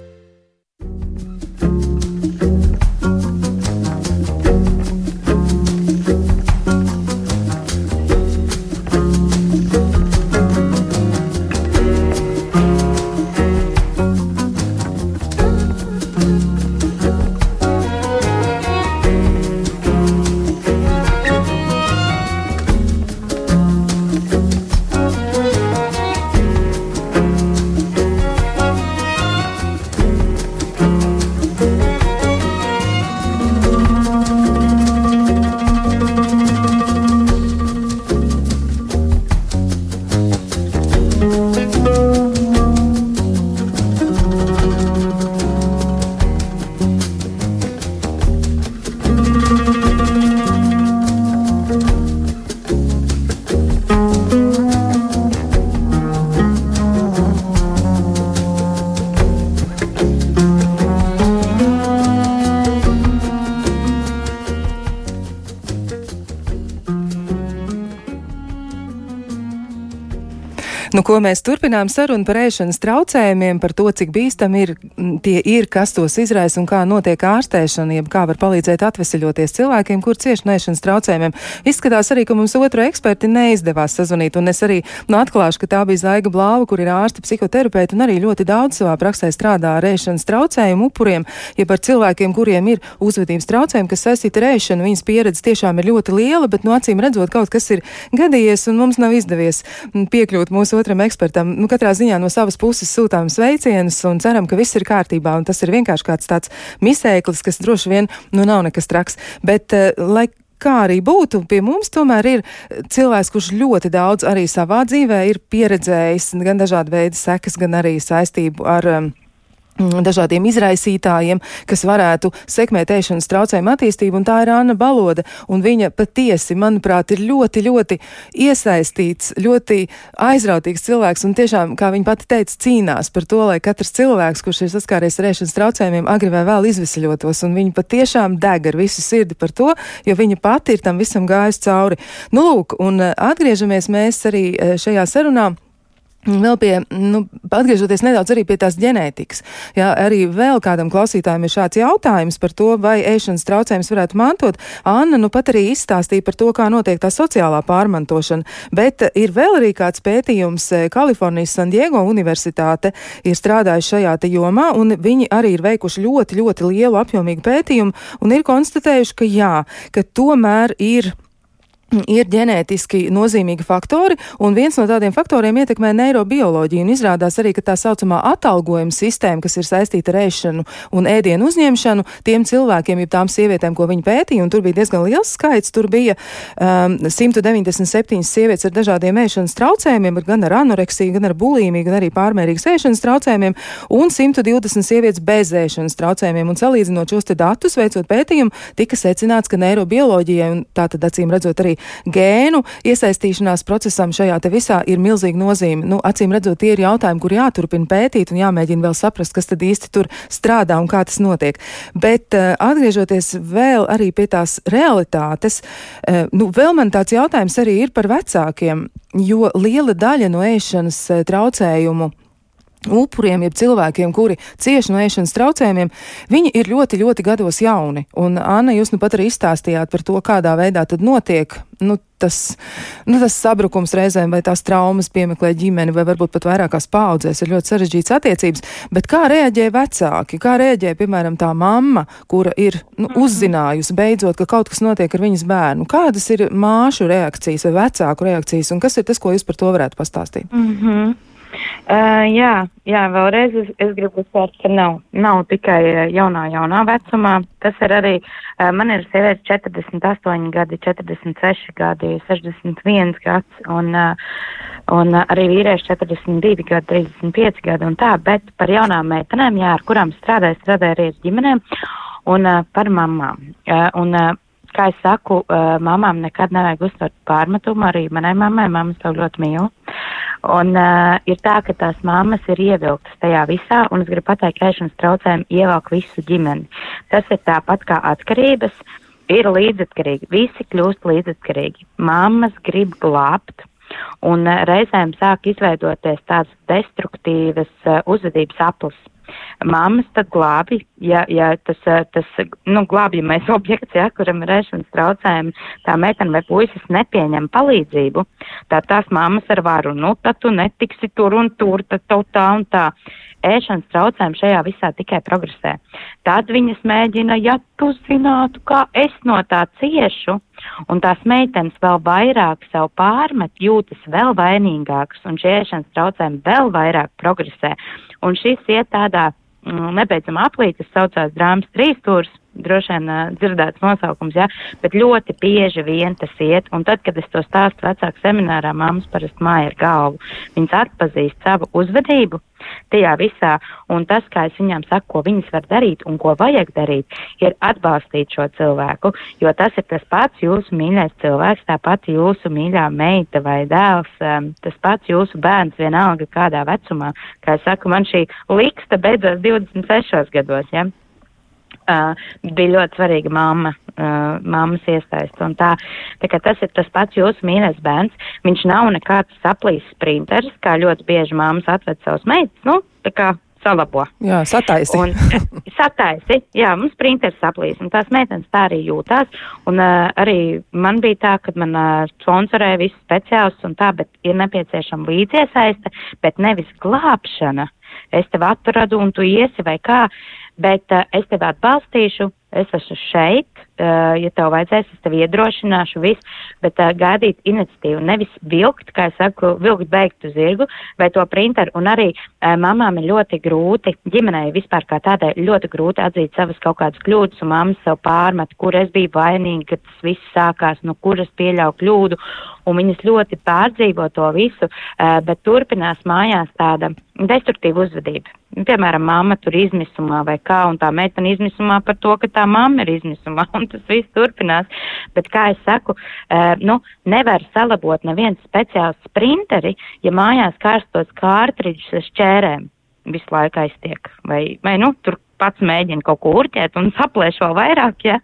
Ko mēs turpinām sarunu par ēšanas traucējumiem, par to, cik bīstami ir, tie ir, kas tos izraisa un kā notiek ārstēšana, jeb kā var palīdzēt atveseļoties cilvēkiem, kur cieši no ēšanas traucējumiem. Izskatās arī, ka mums otru eksperti neizdevās sazvanīt, un es arī nu, atklāšu, ka tā bija Zaiga Blāva, kur ir ārsti psihoterapeiti un arī ļoti daudz savā praksē strādā ar ēšanas traucējumu upuriem, jeb ar cilvēkiem, kuriem ir uzvedības traucējumi, kas saistīti ar ēšanu. Viņas pieredze tiešām ir ļoti liela, bet no nu, acīm redzot, kaut kas ir gadījies un mums nav izdevies piekļūt mūsu otram ekspertam. Nu, katrā ziņā no savas puses sūtām sveicienus un ceram, ka viss ir kārtībā. Un tas ir vienkārši kāds tāds misēklis, kas droši vien nu, nav nekas traks. Bet, uh, kā arī būtu, pie mums tomēr ir cilvēks, kurš ļoti daudz arī savā dzīvē ir pieredzējis gan dažādu veidu sekas, gan arī saistību ar. Um, dažādiem izraisītājiem, kas varētu sekmēt ēšanas traucējumu attīstību, un tā ir Anna Baloda, un viņa patiesi, manuprāt, ir ļoti, ļoti iesaistīts, ļoti aizrautīgs cilvēks, un tiešām, kā viņa pati teica, cīnās par to, lai katrs cilvēks, kurš ir saskāries ar ēšanas traucējumiem, agri vai vēl izvesaļotos, un viņa patiešām deg ar visu sirdi par to, jo viņa pati ir tam visam gājusi cauri. Nu, lūk, un eh, atgriežamies mēs arī eh, šajā sarunā Vēl pie, nu, atgriežoties nedaudz arī pie tās ģenētikas, jā, arī vēl kādam klausītājam ir šāds jautājums par to, vai ēšanas traucējums varētu mantot. Anna, nu pat arī izstāstīja par to, kā notiek tā sociālā pārmantošana, bet ir vēl arī kāds pētījums, eh, Kalifornijas San Diego universitāte ir strādājuši šajā te jomā, un viņi arī ir veikuši ļoti, ļoti lielu apjomīgu pētījumu, un ir konstatējuši, ka jā, ka tomēr ir ir ģenētiski nozīmīgi faktori, un viens no tādiem faktoriem ietekmē neirobioloģiju. Izrādās arī, ka tā saucamā atalgojuma sistēma, kas ir saistīta ar ēšanu un ēdienu uzņemšanu, tiem cilvēkiem, jeb tām sievietēm, ko viņi pētīja, un tur bija diezgan liels skaits, tur bija um, 197 sievietes ar dažādiem ēšanas traucējumiem, gan ar anoreksiju, gan ar bulīmiju, gan arī pārmērīgas ēšanas traucējumiem, un 120 sievietes bez ēšanas traucējumiem. Un salīdzinot šos datus, veicot pētījumu, tika secināts, ka neirobioloģijai, un tā tad acīm redzot arī gēnu iesaistīšanās procesam šajā te visā ir milzīga nozīme. Nu, acīm redzot, tie ir jautājumi, kur jāturpina pētīt un jāmēģina vēl saprast, kas tad īsti tur strādā un kā tas notiek. Bet uh, atgriežoties vēl arī pie tās realitātes, uh, nu, vēl man tāds jautājums arī ir par vecākiem, jo liela daļa no ēšanas uh, traucējumu upuriem, jeb cilvēkiem, kuri cieši no ēšanas traucējumiem, viņi ir ļoti, ļoti gados jauni. Un, Anna, jūs nu pat arī izstāstījāt par to, kādā veidā tad notiek nu, tas, nu, tas sabrukums reizēm vai tās traumas piemeklē ģimeni, vai varbūt pat vairākās paudzēs ir ļoti sarežģīts attiecības. Bet kā reaģē vecāki? Kā reaģē, piemēram, tā mamma, kura ir nu, mhm. uzzinājusi beidzot, ka kaut kas notiek ar viņas bērnu? Kādas ir māšu reakcijas vai vecāku reakcijas, un kas ir tas, ko jūs par to varētu pastāstīt? Mm -hmm. Uh, jā, jā, vēlreiz es, es gribu uzsvērt, ka nav, nav tikai jaunā, jaunā vecumā. Tas ir arī, uh, man ir sievietes 48 gadi, 46 gadi, 61 gads un, uh, un arī vīrieši 42 gadi, 35 gadi un tā, bet par jaunām meitenēm, jā, ar kurām strādāju, strādāju arī ar ģimenēm un uh, par mamām. Uh, un, uh, kā es saku, uh, mamām nekad nevajag uztvert pārmetumu, arī manai mammai, mammas to ļoti mīlu. Un uh, ir tā, ka tās mammas ir ievilktas tajā visā, un es gribu pateikt, ka ēšanas traucējumi ievelk visu ģimeni. Tas ir tāpat kā atkarības, ir līdzatkarīgi, visi kļūst līdzatkarīgi. Mammas grib glābt, un uh, reizēm sāk izveidoties tādas destruktīvas uh, uzvedības aplis mammas tad glābi, ja, ja tas, eh, tas nu, glābjamais objekts, ja, kuram ir ēšanas traucējumi, tā meitene vai puisis nepieņem palīdzību, tā tās mammas ar varu, nu, tad tu netiksi tur un tur, tad tev tā un tā. Ēšanas traucējumi šajā visā tikai progresē. Tad viņas mēģina, ja tu zinātu, kā es no tā ciešu, un tās meitenes vēl vairāk sev pārmet, jūtas vēl vainīgākas, un šie ēšanas traucējumi vēl vairāk progresē. Un šis iet tādā mm, nebeidzamā aplī, kas saucās drāmas trīstūrs, droši vien uh, dzirdēts nosaukums, jā, bet ļoti bieži vien tas iet, un tad, kad es to stāstu vecāku seminārā, mammas parasti māja ar galvu. Viņas atpazīst savu uzvedību tajā visā, un tas, kā es viņām saku, ko viņas var darīt un ko vajag darīt, ir atbalstīt šo cilvēku, jo tas ir tas pats jūsu mīļais cilvēks, tā pati jūsu mīļā meita vai dēls, um, tas pats jūsu bērns vienalga kādā vecumā. Kā es saku, man šī liksta beidzās 26 gados, ja? Uh, bija ļoti svarīga mamma, uh, mammas iesaist. Un tā, tā tas ir tas pats jūsu mīļais bērns, viņš nav nekāds saplīs sprinteris, kā ļoti bieži mammas atved savus meitas, nu, tā kā salabo. Jā, sataisi. Un, sataisi, jā, mums printers saplīs, un tās meitenes tā arī jūtās. Un uh, arī man bija tā, ka man uh, sponsorēja visus speciālistus un tā, bet ir nepieciešama līdziesaiste, bet nevis glābšana. Es tev atradu un tu iesi vai kā. Bet uh, es tevi atbalstīšu, es esmu šeit, ja tev vajadzēs, es tevi iedrošināšu, visu, bet uh, gaidīt iniciatīvu, nevis vilkt, kā es saku, vilkt beigtu zirgu vai to printeru. Un arī uh, mamām ir ļoti grūti, ģimenei vispār kā tādai, ļoti grūti atzīt savas kaut kādas kļūdas, un mammas sev pārmet, kur es biju vainīga, kad tas viss sākās, no kuras pieļauju kļūdu, un viņas ļoti pārdzīvo to visu, uh, bet turpinās mājās tāda destruktīva uzvedība. Piemēram, mamma tur izmisumā vai kā, un tā meitene izmisumā par to, ka tā mamma ir izmisumā, un tas viss turpinās. Bet, kā es saku, uh, nu, nevar salabot neviens speciāls sprinteri, ja mājās karstos kārtridžus ar šķērēm visu laiku aiztiek. Vai, vai nu, tur pats mēģina kaut ko urķēt un saplēš vēl vairāk, ja?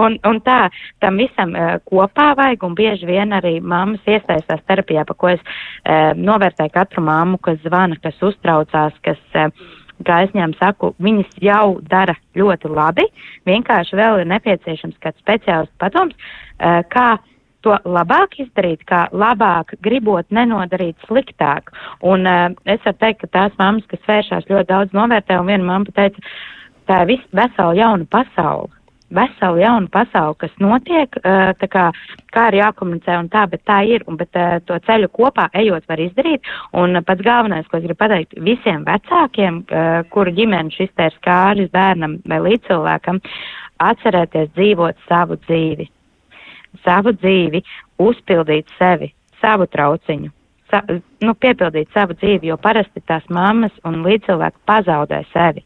Un, un tā, tam visam uh, kopā vajag, un bieži vien arī mammas iesaistās terapijā, pa ko es uh, novērtēju katru mammu, kas zvana, kas uztraucās, kas, uh, viņām saku, viņas jau dara ļoti labi, vienkārši vēl ir nepieciešams kāds speciālists padoms, uh, kā to labāk izdarīt, kā labāk gribot nenodarīt sliktāk. Un uh, es varu teikt, ka tās mammas, kas vēršās ļoti daudz novērtē, un viena mamma teica, tā ir vis, vesela jauna pasaule vesela jauna pasaule, kas notiek, tā kā, kā ir jākomunicē un tā, bet tā ir, un bet to ceļu kopā ejot var izdarīt, un pats galvenais, ko es gribu pateikt visiem vecākiem, kuru ģimeni šis te ir skāris bērnam vai līdzcilvēkam, atcerēties dzīvot savu dzīvi, savu dzīvi, uzpildīt sevi, savu trauciņu. Sa, nu, piepildīt savu dzīvi, jo parasti tās mammas un līdzcilvēki pazaudē sevi.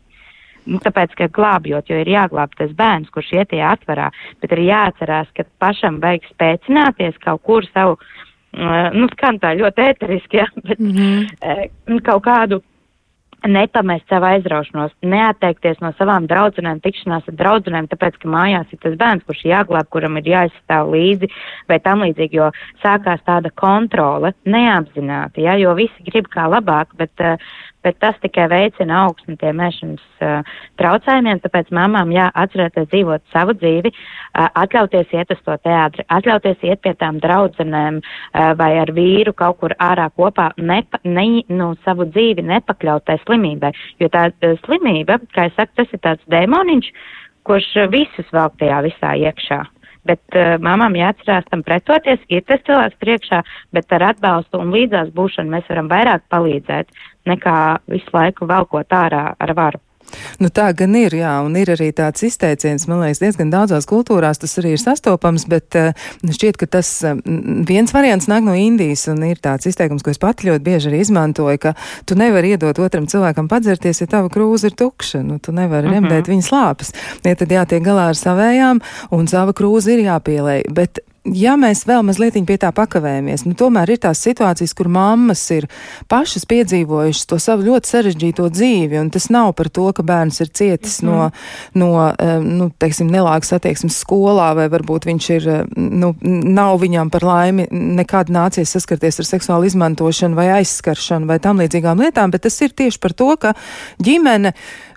Nu, tāpēc, ka glābjot, jo ir jāglāb tas bērns, kurš iet tajā atvarā, bet ir jāatcerās, ka pašam vajag spēcināties kaut kur savu, uh, nu, skan tā ļoti ēteriski, ja, bet mm -hmm. kaut kādu nepamest savu aizraušanos, neatteikties no savām draudzenēm, tikšanās ar draudzenēm, tāpēc, ka mājās ir tas bērns, kurš jāglāb, kuram ir jāizstāv līdzi vai tam līdzīgi, jo sākās tāda kontrole neapzināti, ja, jo visi grib kā labāk, bet uh, bet tas tikai veicina augsni tiem ēšanas uh, traucējumiem, tāpēc mamām jāatcerēties dzīvot savu dzīvi, uh, atļauties iet uz to teātri, atļauties iet pie tām draudzenēm uh, vai ar vīru kaut kur ārā kopā, nepa, ne, nu, savu dzīvi nepakļautai slimībai, jo tā uh, slimība, kā es saku, tas ir tāds demoniņš, kurš visus vēl tajā visā iekšā. Bet uh, mamām jāatcerās tam pretoties, ir tas cilvēks priekšā, bet ar atbalstu un līdzās būšanu mēs varam vairāk palīdzēt nekā visu laiku velkot ārā ar varu. Nu, tā gan ir, jā, un ir arī tāds izteiciens, man liekas, diezgan daudzās kultūrās tas arī ir sastopams, bet uh, šķiet, ka tas uh, viens variants nāk no Indijas, un ir tāds izteikums, ko es pat ļoti bieži arī izmantoju, ka tu nevari iedot otram cilvēkam padzerties, ja tava krūze ir tukša, nu, tu nevari uh -huh. remdēt viņa slāpes. Ja tad jātiek galā ar savējām, un sava krūze ir jāpielēj, bet ja mēs vēl mazliet pie tā pakavējamies, nu, tomēr ir tās situācijas, kur mammas ir pašas piedzīvojušas to savu ļoti sarežģīto dzīvi, un tas nav par to, ka bērns ir cietis mm -hmm. no, no nu, teiksim, nelāgas attieksmes skolā, vai varbūt viņš ir, nu, nav viņam par laimi nekad nācies saskarties ar seksuālu izmantošanu vai aizskaršanu vai tam līdzīgām lietām, bet tas ir tieši par to, ka ģimene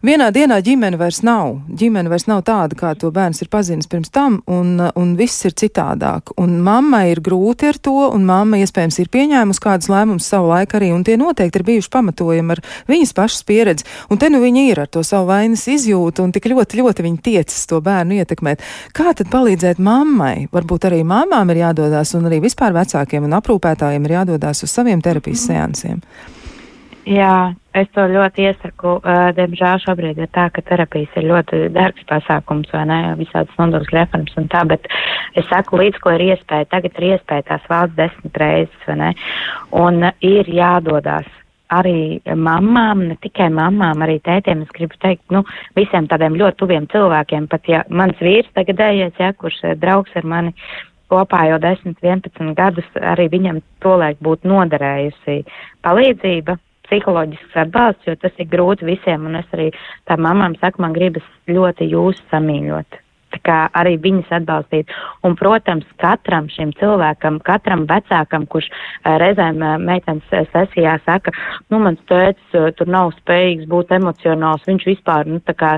Vienā dienā ģimene vairs nav. Ģimene vairs nav tāda, kā to bērns ir pazinis pirms tam, un, un viss ir citādāk. Un mammai ir grūti ar to, un mamma iespējams ir pieņēmusi kādus lēmumus savu laiku arī, un tie noteikti ir bijuši pamatojami ar viņas pašas pieredzi. Un te nu viņa ir ar to savu vainas izjūtu, un tik ļoti, ļoti viņa tiecas to bērnu ietekmēt. Kā tad palīdzēt mammai? Varbūt arī mamām ir jādodas, un arī vispār vecākiem un aprūpētājiem ir jādodas uz saviem terapijas seansiem. Jā, es to ļoti iesaku. Diemžēl šobrīd ir tā, ka terapijas ir ļoti dārgs pasākums, vai ne, visādas nodokļu reformas un tā, bet es saku, līdz ko ir iespēja, tagad ir iespēja tās valsts desmit reizes, vai ne, un ir jādodās arī mamām, ne tikai mamām, arī tētiem, es gribu teikt, nu, visiem tādiem ļoti tuviem cilvēkiem, pat ja mans vīrs tagadējies, ja, kurš draugs ar mani kopā jau 10, 11 gadus, arī viņam tolaik būtu noderējusi palīdzība, psiholoģisks atbalsts, jo tas ir grūti visiem, un es arī tā mamām saku, man gribas ļoti jūs samīļot kā arī viņas atbalstīt. Un, protams, katram šim cilvēkam, katram vecākam, kurš uh, reizēm uh, meitenes sesijā saka, nu, mans tēvs uh, tur nav spējīgs būt emocionāls, viņš vispār, nu, tā kā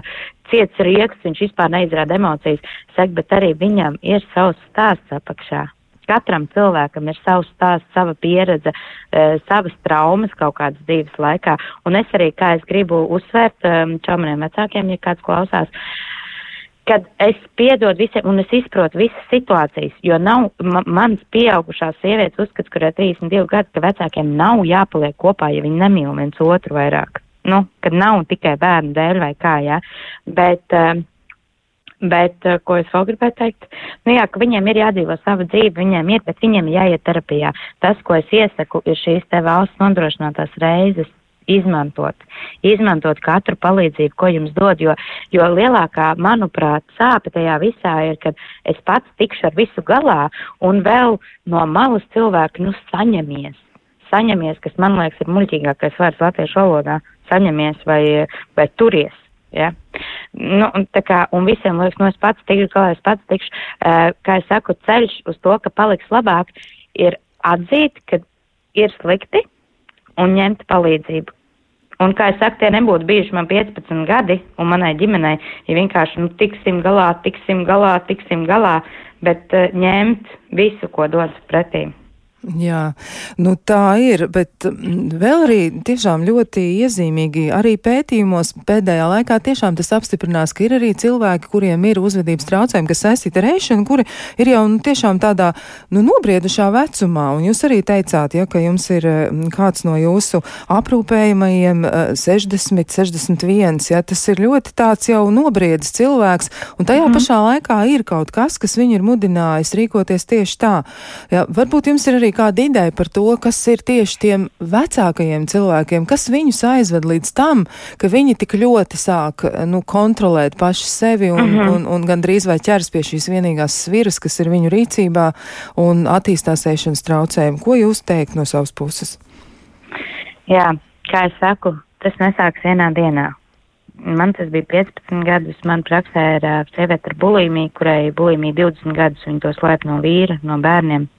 ciets rieks, viņš vispār neizrāda emocijas, saka, bet arī viņam ir savs stāsts apakšā. Katram cilvēkam ir savs stāsts, sava pieredze, e, savas traumas kaut kādas dzīves laikā. Un es arī, kā es gribu uzsvērt um, čaumaniem vecākiem, ja kāds klausās, kad es piedodu visiem un es izprotu visas situācijas, jo nav mans pieaugušās sievietes uzskats, kurai 32 gadi, ka vecākiem nav jāpaliek kopā, ja viņi nemīl viens otru vairāk. Nu, kad nav tikai bērnu dēļ vai kā, jā. Bet, uh, Bet, uh, ko es vēl gribēju teikt, nu jā, ka viņiem ir jādzīvo sava dzīve, viņiem ir, bet viņiem jāiet terapijā. Tas, ko es iesaku, ir šīs te valsts nodrošinātās reizes izmantot. Izmantot katru palīdzību, ko jums dod, jo, jo lielākā, manuprāt, sāpe tajā visā ir, kad es pats tikšu ar visu galā un vēl no malas cilvēki, nu, saņemies. Saņemies, kas man liekas ir muļķīgākais vārds latviešu valodā. Saņemies vai, vai turies. Ja? Nu, tā kā, un visiem liekas, nu es pats tikšu galā, es pats tikšu, uh, kā es saku, ceļš uz to, ka paliks labāk, ir atzīt, ka ir slikti un ņemt palīdzību. Un, kā es saku, tie nebūtu bijuši man 15 gadi, un manai ģimenei, ja vienkārši, nu, tiksim galā, tiksim galā, tiksim galā, bet uh, ņemt visu, ko dod pretī. Jā, nu tā ir, bet mm, vēl arī tiešām ļoti iezīmīgi arī pētījumos pēdējā laikā tiešām tas apstiprinās, ka ir arī cilvēki, kuriem ir uzvedības traucējumi, kas saistīti ar ēšanu, kuri ir jau nu, tiešām tādā nu, nobriedušā vecumā. Un jūs arī teicāt, ja, ka jums ir mm, kāds no jūsu aprūpējumajiem 60, 61, ja tas ir ļoti tāds jau nobriedis cilvēks, un tajā mm. pašā laikā ir kaut kas, kas viņu ir mudinājis rīkoties tieši tā. Ja, varbūt jums ir arī arī kāda ideja par to, kas ir tieši tiem vecākajiem cilvēkiem, kas viņus aizved līdz tam, ka viņi tik ļoti sāk nu, kontrolēt paši sevi un, mm -hmm. un, un gandrīz vai ķers pie šīs vienīgās sviras, kas ir viņu rīcībā un attīstās ēšanas traucējumi. Ko jūs teikt no savas puses? Jā, kā es saku, tas nesāks vienā dienā. Man tas bija 15 gadus. Man praksē ir uh, sieviete ar bulimiju, kurai bulimija 20 gadus. Viņa to slēp no vīra, no bērniem.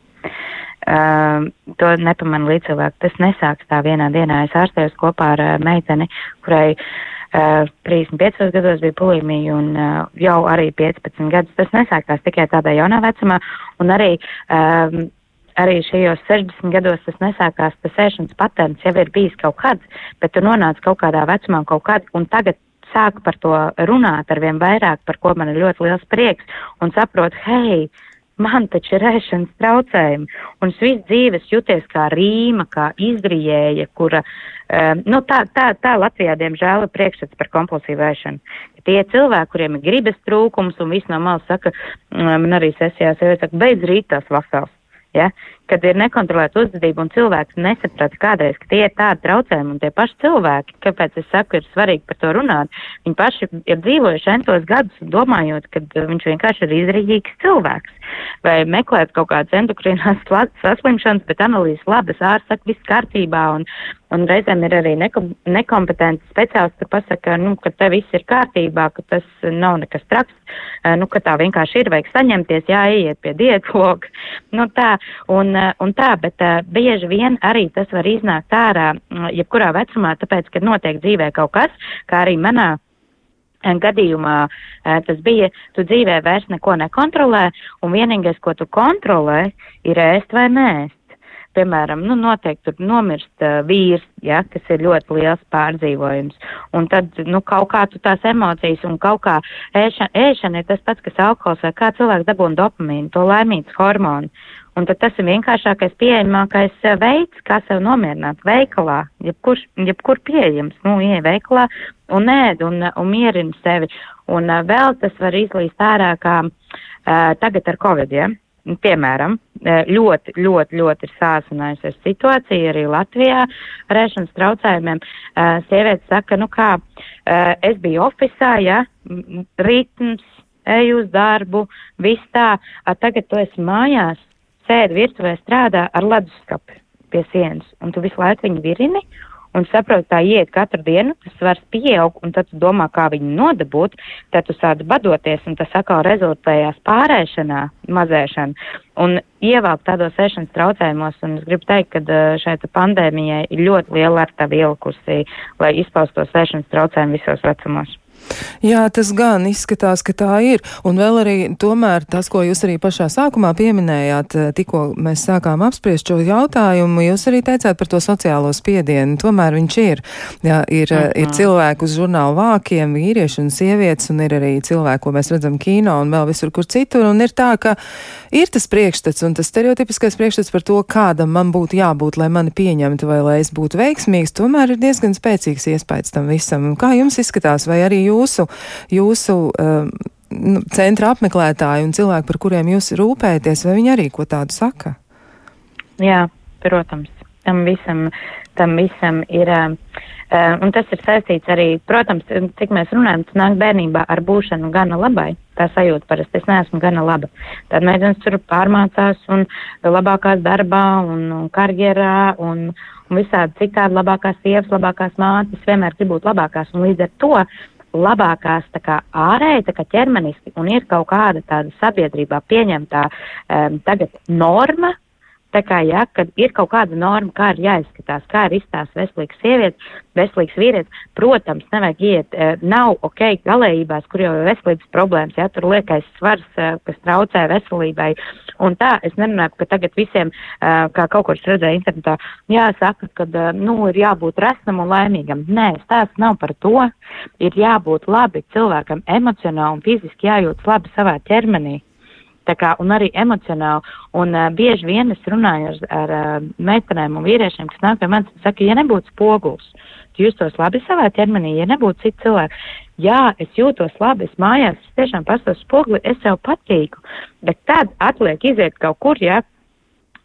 Uh, to nepamana līdzcilvēki. Tas nesāks tā vienā dienā. Es ārstējos kopā ar uh, meiteni, kurai uh, 35 gados bija bulimija un uh, jau arī 15 gadus. Tas nesākās tikai tādā jaunā vecumā un arī. Um, Arī šajos 60 gados tas nesākās, tas ēšanas patērns jau ir bijis kaut kāds, bet tu nonāc kaut kādā vecumā kaut kādā, un tagad sāku par to runāt ar vien vairāk, par ko man ir ļoti liels prieks, un saprotu, hei, uh, man taču ir ēšanas traucējumi. Un es visu dzīves jūties kā rīma, kā izgrijēja, kura, um, nu tā, tā, tā Latvijā, diemžēl, ir priekšstats par kompulsīvu ēšanu. Tie cilvēki, kuriem ir gribas trūkums un viss no malas saka, man arī sesijās jau saka, beidz rīt tās vafels. Ja? Kad ir nekontrolēta uzvedība un cilvēks nesaprata kādreiz, ka tie ir tādi traucējumi un tie paši cilvēki, kāpēc es saku, ir svarīgi par to runāt, viņi paši ir dzīvojuši entos gadus domājot, ka viņš vienkārši ir izrīdīgs cilvēks. Vai meklēt kaut kādas endokrinās saslimšanas, bet analīzes labas ārsts saka, viss kārtībā un, un reizēm ir arī nekom, nekompetenti speciālisti, kas pasaka, nu, ka te viss ir kārtībā, ka tas nav nekas traks, nu, ka tā vienkārši ir, vajag saņemties, jāiet pie dietloga, nu tā, un, un tā, bet uh, bieži vien arī tas var iznākt ārā, jebkurā vecumā, tāpēc, ka notiek dzīvē kaut kas, kā arī manā gadījumā tas bija, tu dzīvē vairs neko nekontrolē, un vienīgais, ko tu kontrolē, ir ēst vai nēst. Piemēram, nu, noteikti tur nomirst uh, vīrs, ja, kas ir ļoti liels pārdzīvojums. Un tad, nu, kaut kā tu tās emocijas un kaut kā ēšana, ēšana ir tas pats, kas alkohols vai kā cilvēks dabūna dopamīnu, to laimīgas hormonu. Un tad tas ir vienkāršākais, pieejamākais eh, veids, kā sev nomierināt veikalā, jebkur, jebkur pieejams. Nu, ieej veikalā un ēd un, un mierini sevi. Un uh, vēl tas var izlīst ārā kā tagad ar covid, ja? Piemēram, ļoti, ļoti, ļoti ir sāsinājusies situācija arī Latvijā ar ēšanas traucējumiem. Sievietes saka, nu kā, es biju oficā, ja, ritms, eju uz darbu, viss tā, tagad tu esi mājās, sēdi virtuvē, strādā ar leduskapi pie sienas, un tu visu laiku viņu virini, un saproti, tā iet katru dienu, tas svars pieaug, un tad tu domā, kā viņu nodabūt, tad tu sāc badoties, un tas atkal rezultējās pārēšanā, mazēšana, un ievelk tādos ēšanas traucējumos, un es gribu teikt, ka šai pandēmijai ir ļoti liela ar tā vilkusī, lai izpaustos ēšanas traucējumi visos vecumos. Jā, tas gan izskatās, ka tā ir. Un vēl arī tomēr tas, ko jūs arī pašā sākumā pieminējāt, eh, tikko mēs sākām apspriest šo jautājumu, jūs arī teicāt par to sociālo spiedienu. Tomēr viņš ir. Jā, ir, uh -huh. ir cilvēki uz žurnālu vākiem, vīrieši un sievietes, un ir arī cilvēki, ko mēs redzam kino un vēl visur, kur citur. Un ir tā, ka ir tas priekšstats un tas stereotipiskais priekšstats par to, kādam man būtu jābūt, lai mani pieņemtu vai lai es būtu veiksmīgs, tomēr ir diezgan spēcīgs iespējas tam visam. Kā jums izskatās, vai arī jūsu, jūsu um, centra apmeklētāji un cilvēki, par kuriem jūs rūpējaties, vai viņi arī ko tādu saka? Jā, protams. Tam visam, tam visam ir. Uh, un tas ir saistīts arī, protams, cik mēs runājam, tas nāk bērnībā ar būšanu gana labai. Tā sajūta parasti, es neesmu gana laba. Tad meitenes tur pārmācās un labākās darbā un, un karjerā un, un visādi citādi labākās sievas, labākās mātes, vienmēr grib būt labākās. Un līdz ar to labākās kā ārēji, kā ķermeniski, un ir kaut kāda tāda sabiedrībā pieņemtā um, tagad norma, Tā kā, ja, kad ir kaut kāda norma, kā ir jāizskatās, kā ir izstāsts veselīgs sievietes, veselīgs vīrietis, protams, nevajag iet, eh, nav ok galējībās, kur jau ir veselības problēmas, ja tur liekais svars, eh, kas traucē veselībai. Un tā, es nerunāju, ka tagad visiem, eh, kā kaut kur redzēju internetā, jāsaka, ka, nu, ir jābūt resnam un laimīgam. Nē, stāsts nav par to. Ir jābūt labi cilvēkam emocionāli un fiziski jājūtas labi savā ķermenī kā, un arī emocionāli. Un uh, bieži vien es runāju ar, ar uh, meitenēm un vīriešiem, kas nāk pie manis un saka, ja nebūtu spogulis, justos labi savā ķermenī, ja nebūtu citi cilvēki. Jā, es jūtos labi, es mājās, es tiešām pastos spoguli, es sev patīku, bet tad atliek iziet kaut kur, jā,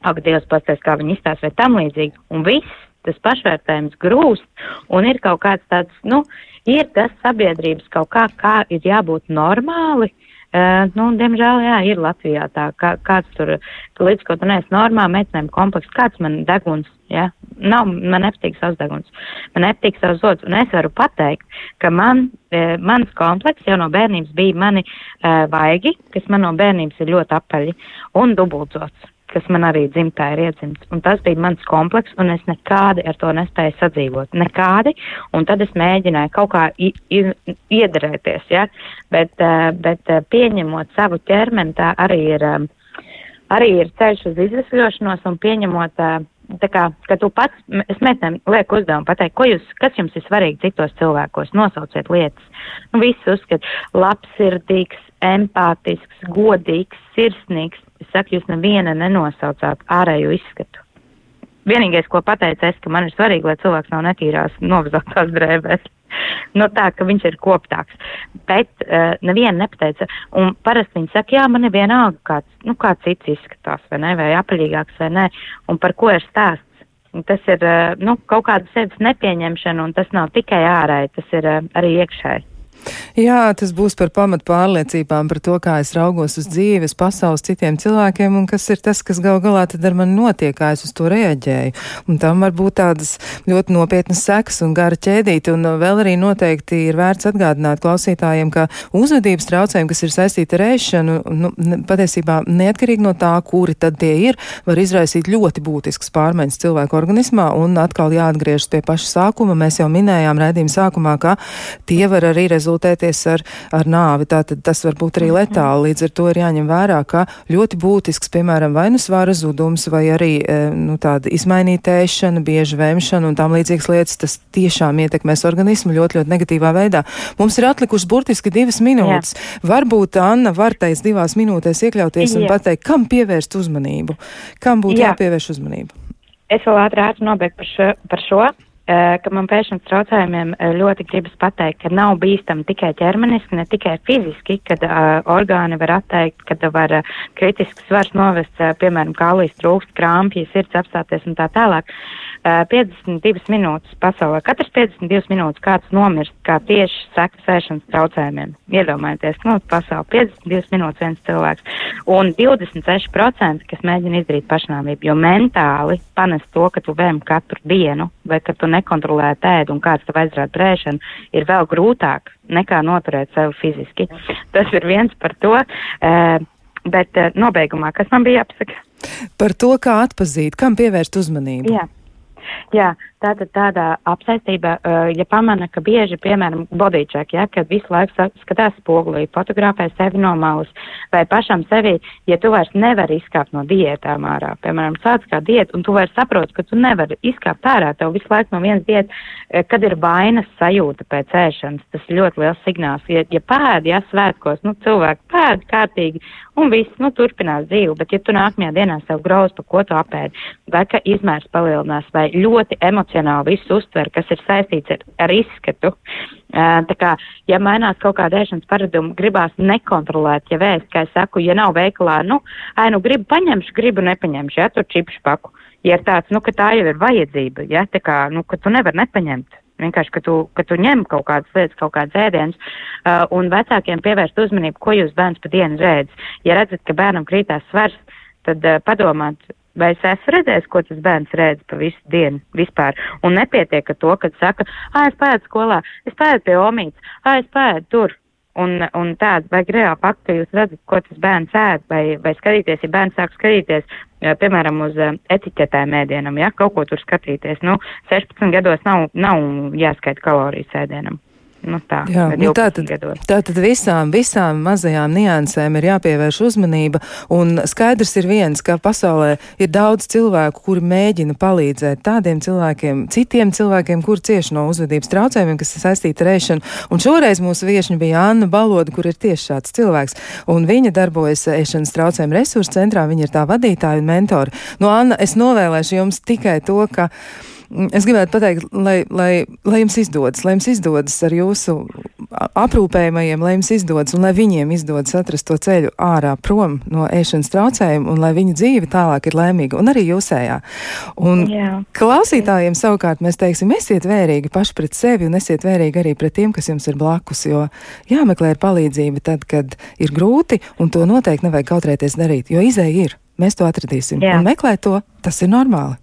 ak, Dievs pasties, kā viņi izstāsta vai tam līdzīgi, un viss tas pašvērtējums grūst, un ir kaut kāds tāds, nu, ir tas sabiedrības kaut kā, kā ir jābūt normāli, uh, Uh, nu, diemžēl, jā, ir Latvijā tā, kā, kāds tur, ka līdz tu neesi normā, meitenēm kompleks, kāds man deguns, jā, nav, man nepatīk savs deguns, man nepatīk savs zods, un es varu pateikt, ka man, uh, mans kompleks jau no bērnības bija mani uh, vaigi, kas man no bērnības ir ļoti apaļi, un dubultzots kas man arī dzimtā ir iedzimts. Un tas bija mans kompleks, un es nekādi ar to nespēju sadzīvot. Nekādi. Un tad es mēģināju kaut kā iedarēties, ja? bet, eh, bet eh, pieņemot savu ķermeni, tā arī ir, eh, arī ir ceļš uz izvesļošanos un pieņemot. Tā kā, ka tu pats, es metam, lieku uzdevumu pateikt, ko jūs, kas jums ir svarīgi citos cilvēkos, nosauciet lietas. Nu, visi uzskat, labsirdīgs, empātisks, godīgs, sirsnīgs, Es saku, jūs neviena nenosaucāt ārējo izskatu. Vienīgais, ko pateicu es, ka man ir svarīgi, lai cilvēks nav netīrās novazotās drēbēs. no tā, ka viņš ir koptāks. Bet uh, neviena nepateica. Un parasti viņi saka, jā, man ir vienalga, kāds, nu, kā cits izskatās, vai ne, vai apaļīgāks, vai nē. Un par ko ir stāsts? Tas ir, uh, nu, kaut kāda sevis nepieņemšana, un tas nav tikai ārēji, tas ir uh, arī iekšēji. Jā, tas būs par pamat pārliecībām par to, kā es raugos uz dzīves, pasaules citiem cilvēkiem un kas ir tas, kas gal galā tad ar mani notiek, kā es uz to reaģēju. Un tam var būt tādas ļoti nopietnas sekas un gara ķēdīti. Un vēl arī noteikti ir vērts atgādināt klausītājiem, ka uzvedības traucējumi, kas ir saistīti ar ēšanu, nu, patiesībā neatkarīgi no tā, kuri tad tie ir, var izraisīt ļoti būtisks pārmaiņas cilvēku organismā un atkal jāatgriežas pie paša sākuma. Mēs jau minējām raidījuma sākumā, ka tie var arī rezultāti rezultēties ar, ar nāvi. Tātad tas var būt arī letāli. Līdz ar to ir jāņem vērā, ka ļoti būtisks, piemēram, vai nu svara zudums, vai arī e, nu, tāda izmainīta ēšana, bieža vēmšana un tam līdzīgas lietas, tas tiešām ietekmēs organismu ļoti, ļoti negatīvā veidā. Mums ir atlikušas burtiski divas minūtes. Jā. Varbūt Anna var teikt divās minūtēs iekļauties Jā. un pateikt, kam pievērst uzmanību, kam būtu Jā. jāpievērš uzmanību. Es vēl ātrāk nobeigtu par šo. Par šo. Eh, ka man pēšanas traucējumiem eh, ļoti gribas pateikt, ka nav bīstami tikai ķermeniski, ne tikai fiziski, kad uh, orgāni var atteikt, kad var uh, kritisks svars novest, uh, piemēram, kālijas trūkst, krāmpji, sirds apstāties un tā tālāk. Uh, 52 minūtes pasaulē, katrs 52 minūtes kāds nomirst, kā tieši saka sēšanas traucējumiem. Iedomājieties, nu, pasaulē 52 minūtes viens cilvēks. Un 26%, kas mēģina izdarīt pašnāvību, jo mentāli panest to, ka tu vēm katru dienu vai ka tu nekontrolē ēdu un kāds tev aizrāda brēšanu, ir vēl grūtāk nekā noturēt sevi fiziski. Tas ir viens par to. Bet nobeigumā, kas man bija jāpasaka? Par to, kā atpazīt, kam pievērst uzmanību. Jā. Jā, tātad tādā apsaistībā, uh, ja pamana, ka bieži, piemēram, bodycheck, ja, kad visu laiku skatās spogulī, fotografē sevi no malas, vai pašam sevi, ja tu vairs nevari izkāpt no diētām ārā, piemēram, sāc kā diēta, un tu vairs saproti, ka tu nevari izkāpt ārā, tev visu laiku no vienas diētas, kad ir vainas sajūta pēc ēšanas, tas ir ļoti liels signāls. Ja, ja pēdi, ja svētkos, nu, cilvēki pēdi kārtīgi, un viss, nu, turpinās dzīvi, bet ja tu nākamajā dienā sev grauz, pa ko tu apēdi, vai ka izmērs palielinās, vai ļoti emocionāli visu uztver, kas ir saistīts ar, ar izskatu. Tā kā, ja mainās kaut kāda ēšanas paraduma, gribās nekontrolēt, ja vēst, kā es saku, ja nav veikalā, nu, ai, nu, gribu paņemšu, gribu nepaņemšu, ja tur čipšu paku. Ja ir tāds, nu, ka tā jau ir vajadzība, ja, tā kā, nu, ka tu nevar nepaņemt. Vienkārši, ka tu, ka tu ņem kaut kādas lietas, kaut kādas ēdienas, uh, un vecākiem pievērst uzmanību, ko jūs bērns pa dienu ēdz. Ja redzat, ka bērnam krītās svars, tad uh, padomāt, vai es esmu redzējis, ko tas bērns redz pa visu dienu vispār. Un nepietiek ar to, kad saka, ah, es pēdu skolā, es pēdu pie omītes, ah, es pēdu tur. Un, un tāda vajag reāli faktu, ka jūs redzat, ko tas bērns ēd, vai, vai skatīties, ja bērns sāk skatīties, piemēram, uz etiķetēm ēdienam, ja kaut ko tur skatīties. Nu, 16 gados nav, nav jāskaita kalorijas ēdienam. Nu, tā, Jā, nu, tā, tad, tā tad visām, visām mazajām niansēm ir jāpievērš uzmanība, un skaidrs ir viens, ka pasaulē ir daudz cilvēku, kuri mēģina palīdzēt tādiem cilvēkiem, citiem cilvēkiem, kur cieši no uzvedības traucējumiem, kas ir saistīti ar ēšanu. Un šoreiz mūsu viešņa bija Anna Baloda, kur ir tieši šāds cilvēks, un viņa darbojas ēšanas traucējumu resursu centrā, viņa ir tā vadītāja un mentori. No Anna, es novēlēšu jums tikai to, ka Es gribētu pateikt, lai, lai, lai jums izdodas, lai jums izdodas ar jūsu aprūpējumajiem, lai jums izdodas un lai viņiem izdodas atrast to ceļu ārā prom no ēšanas traucējuma un lai viņu dzīve tālāk ir laimīga un arī jūsējā. Un Jā. klausītājiem savukārt mēs teiksim, esiet vērīgi paši pret sevi un esiet vērīgi arī pret tiem, kas jums ir blakus, jo jāmeklē ir palīdzība tad, kad ir grūti un to noteikti nevajag kautrēties darīt, jo izēja ir. Mēs to atradīsim Jā. un meklēt to, tas ir normāli.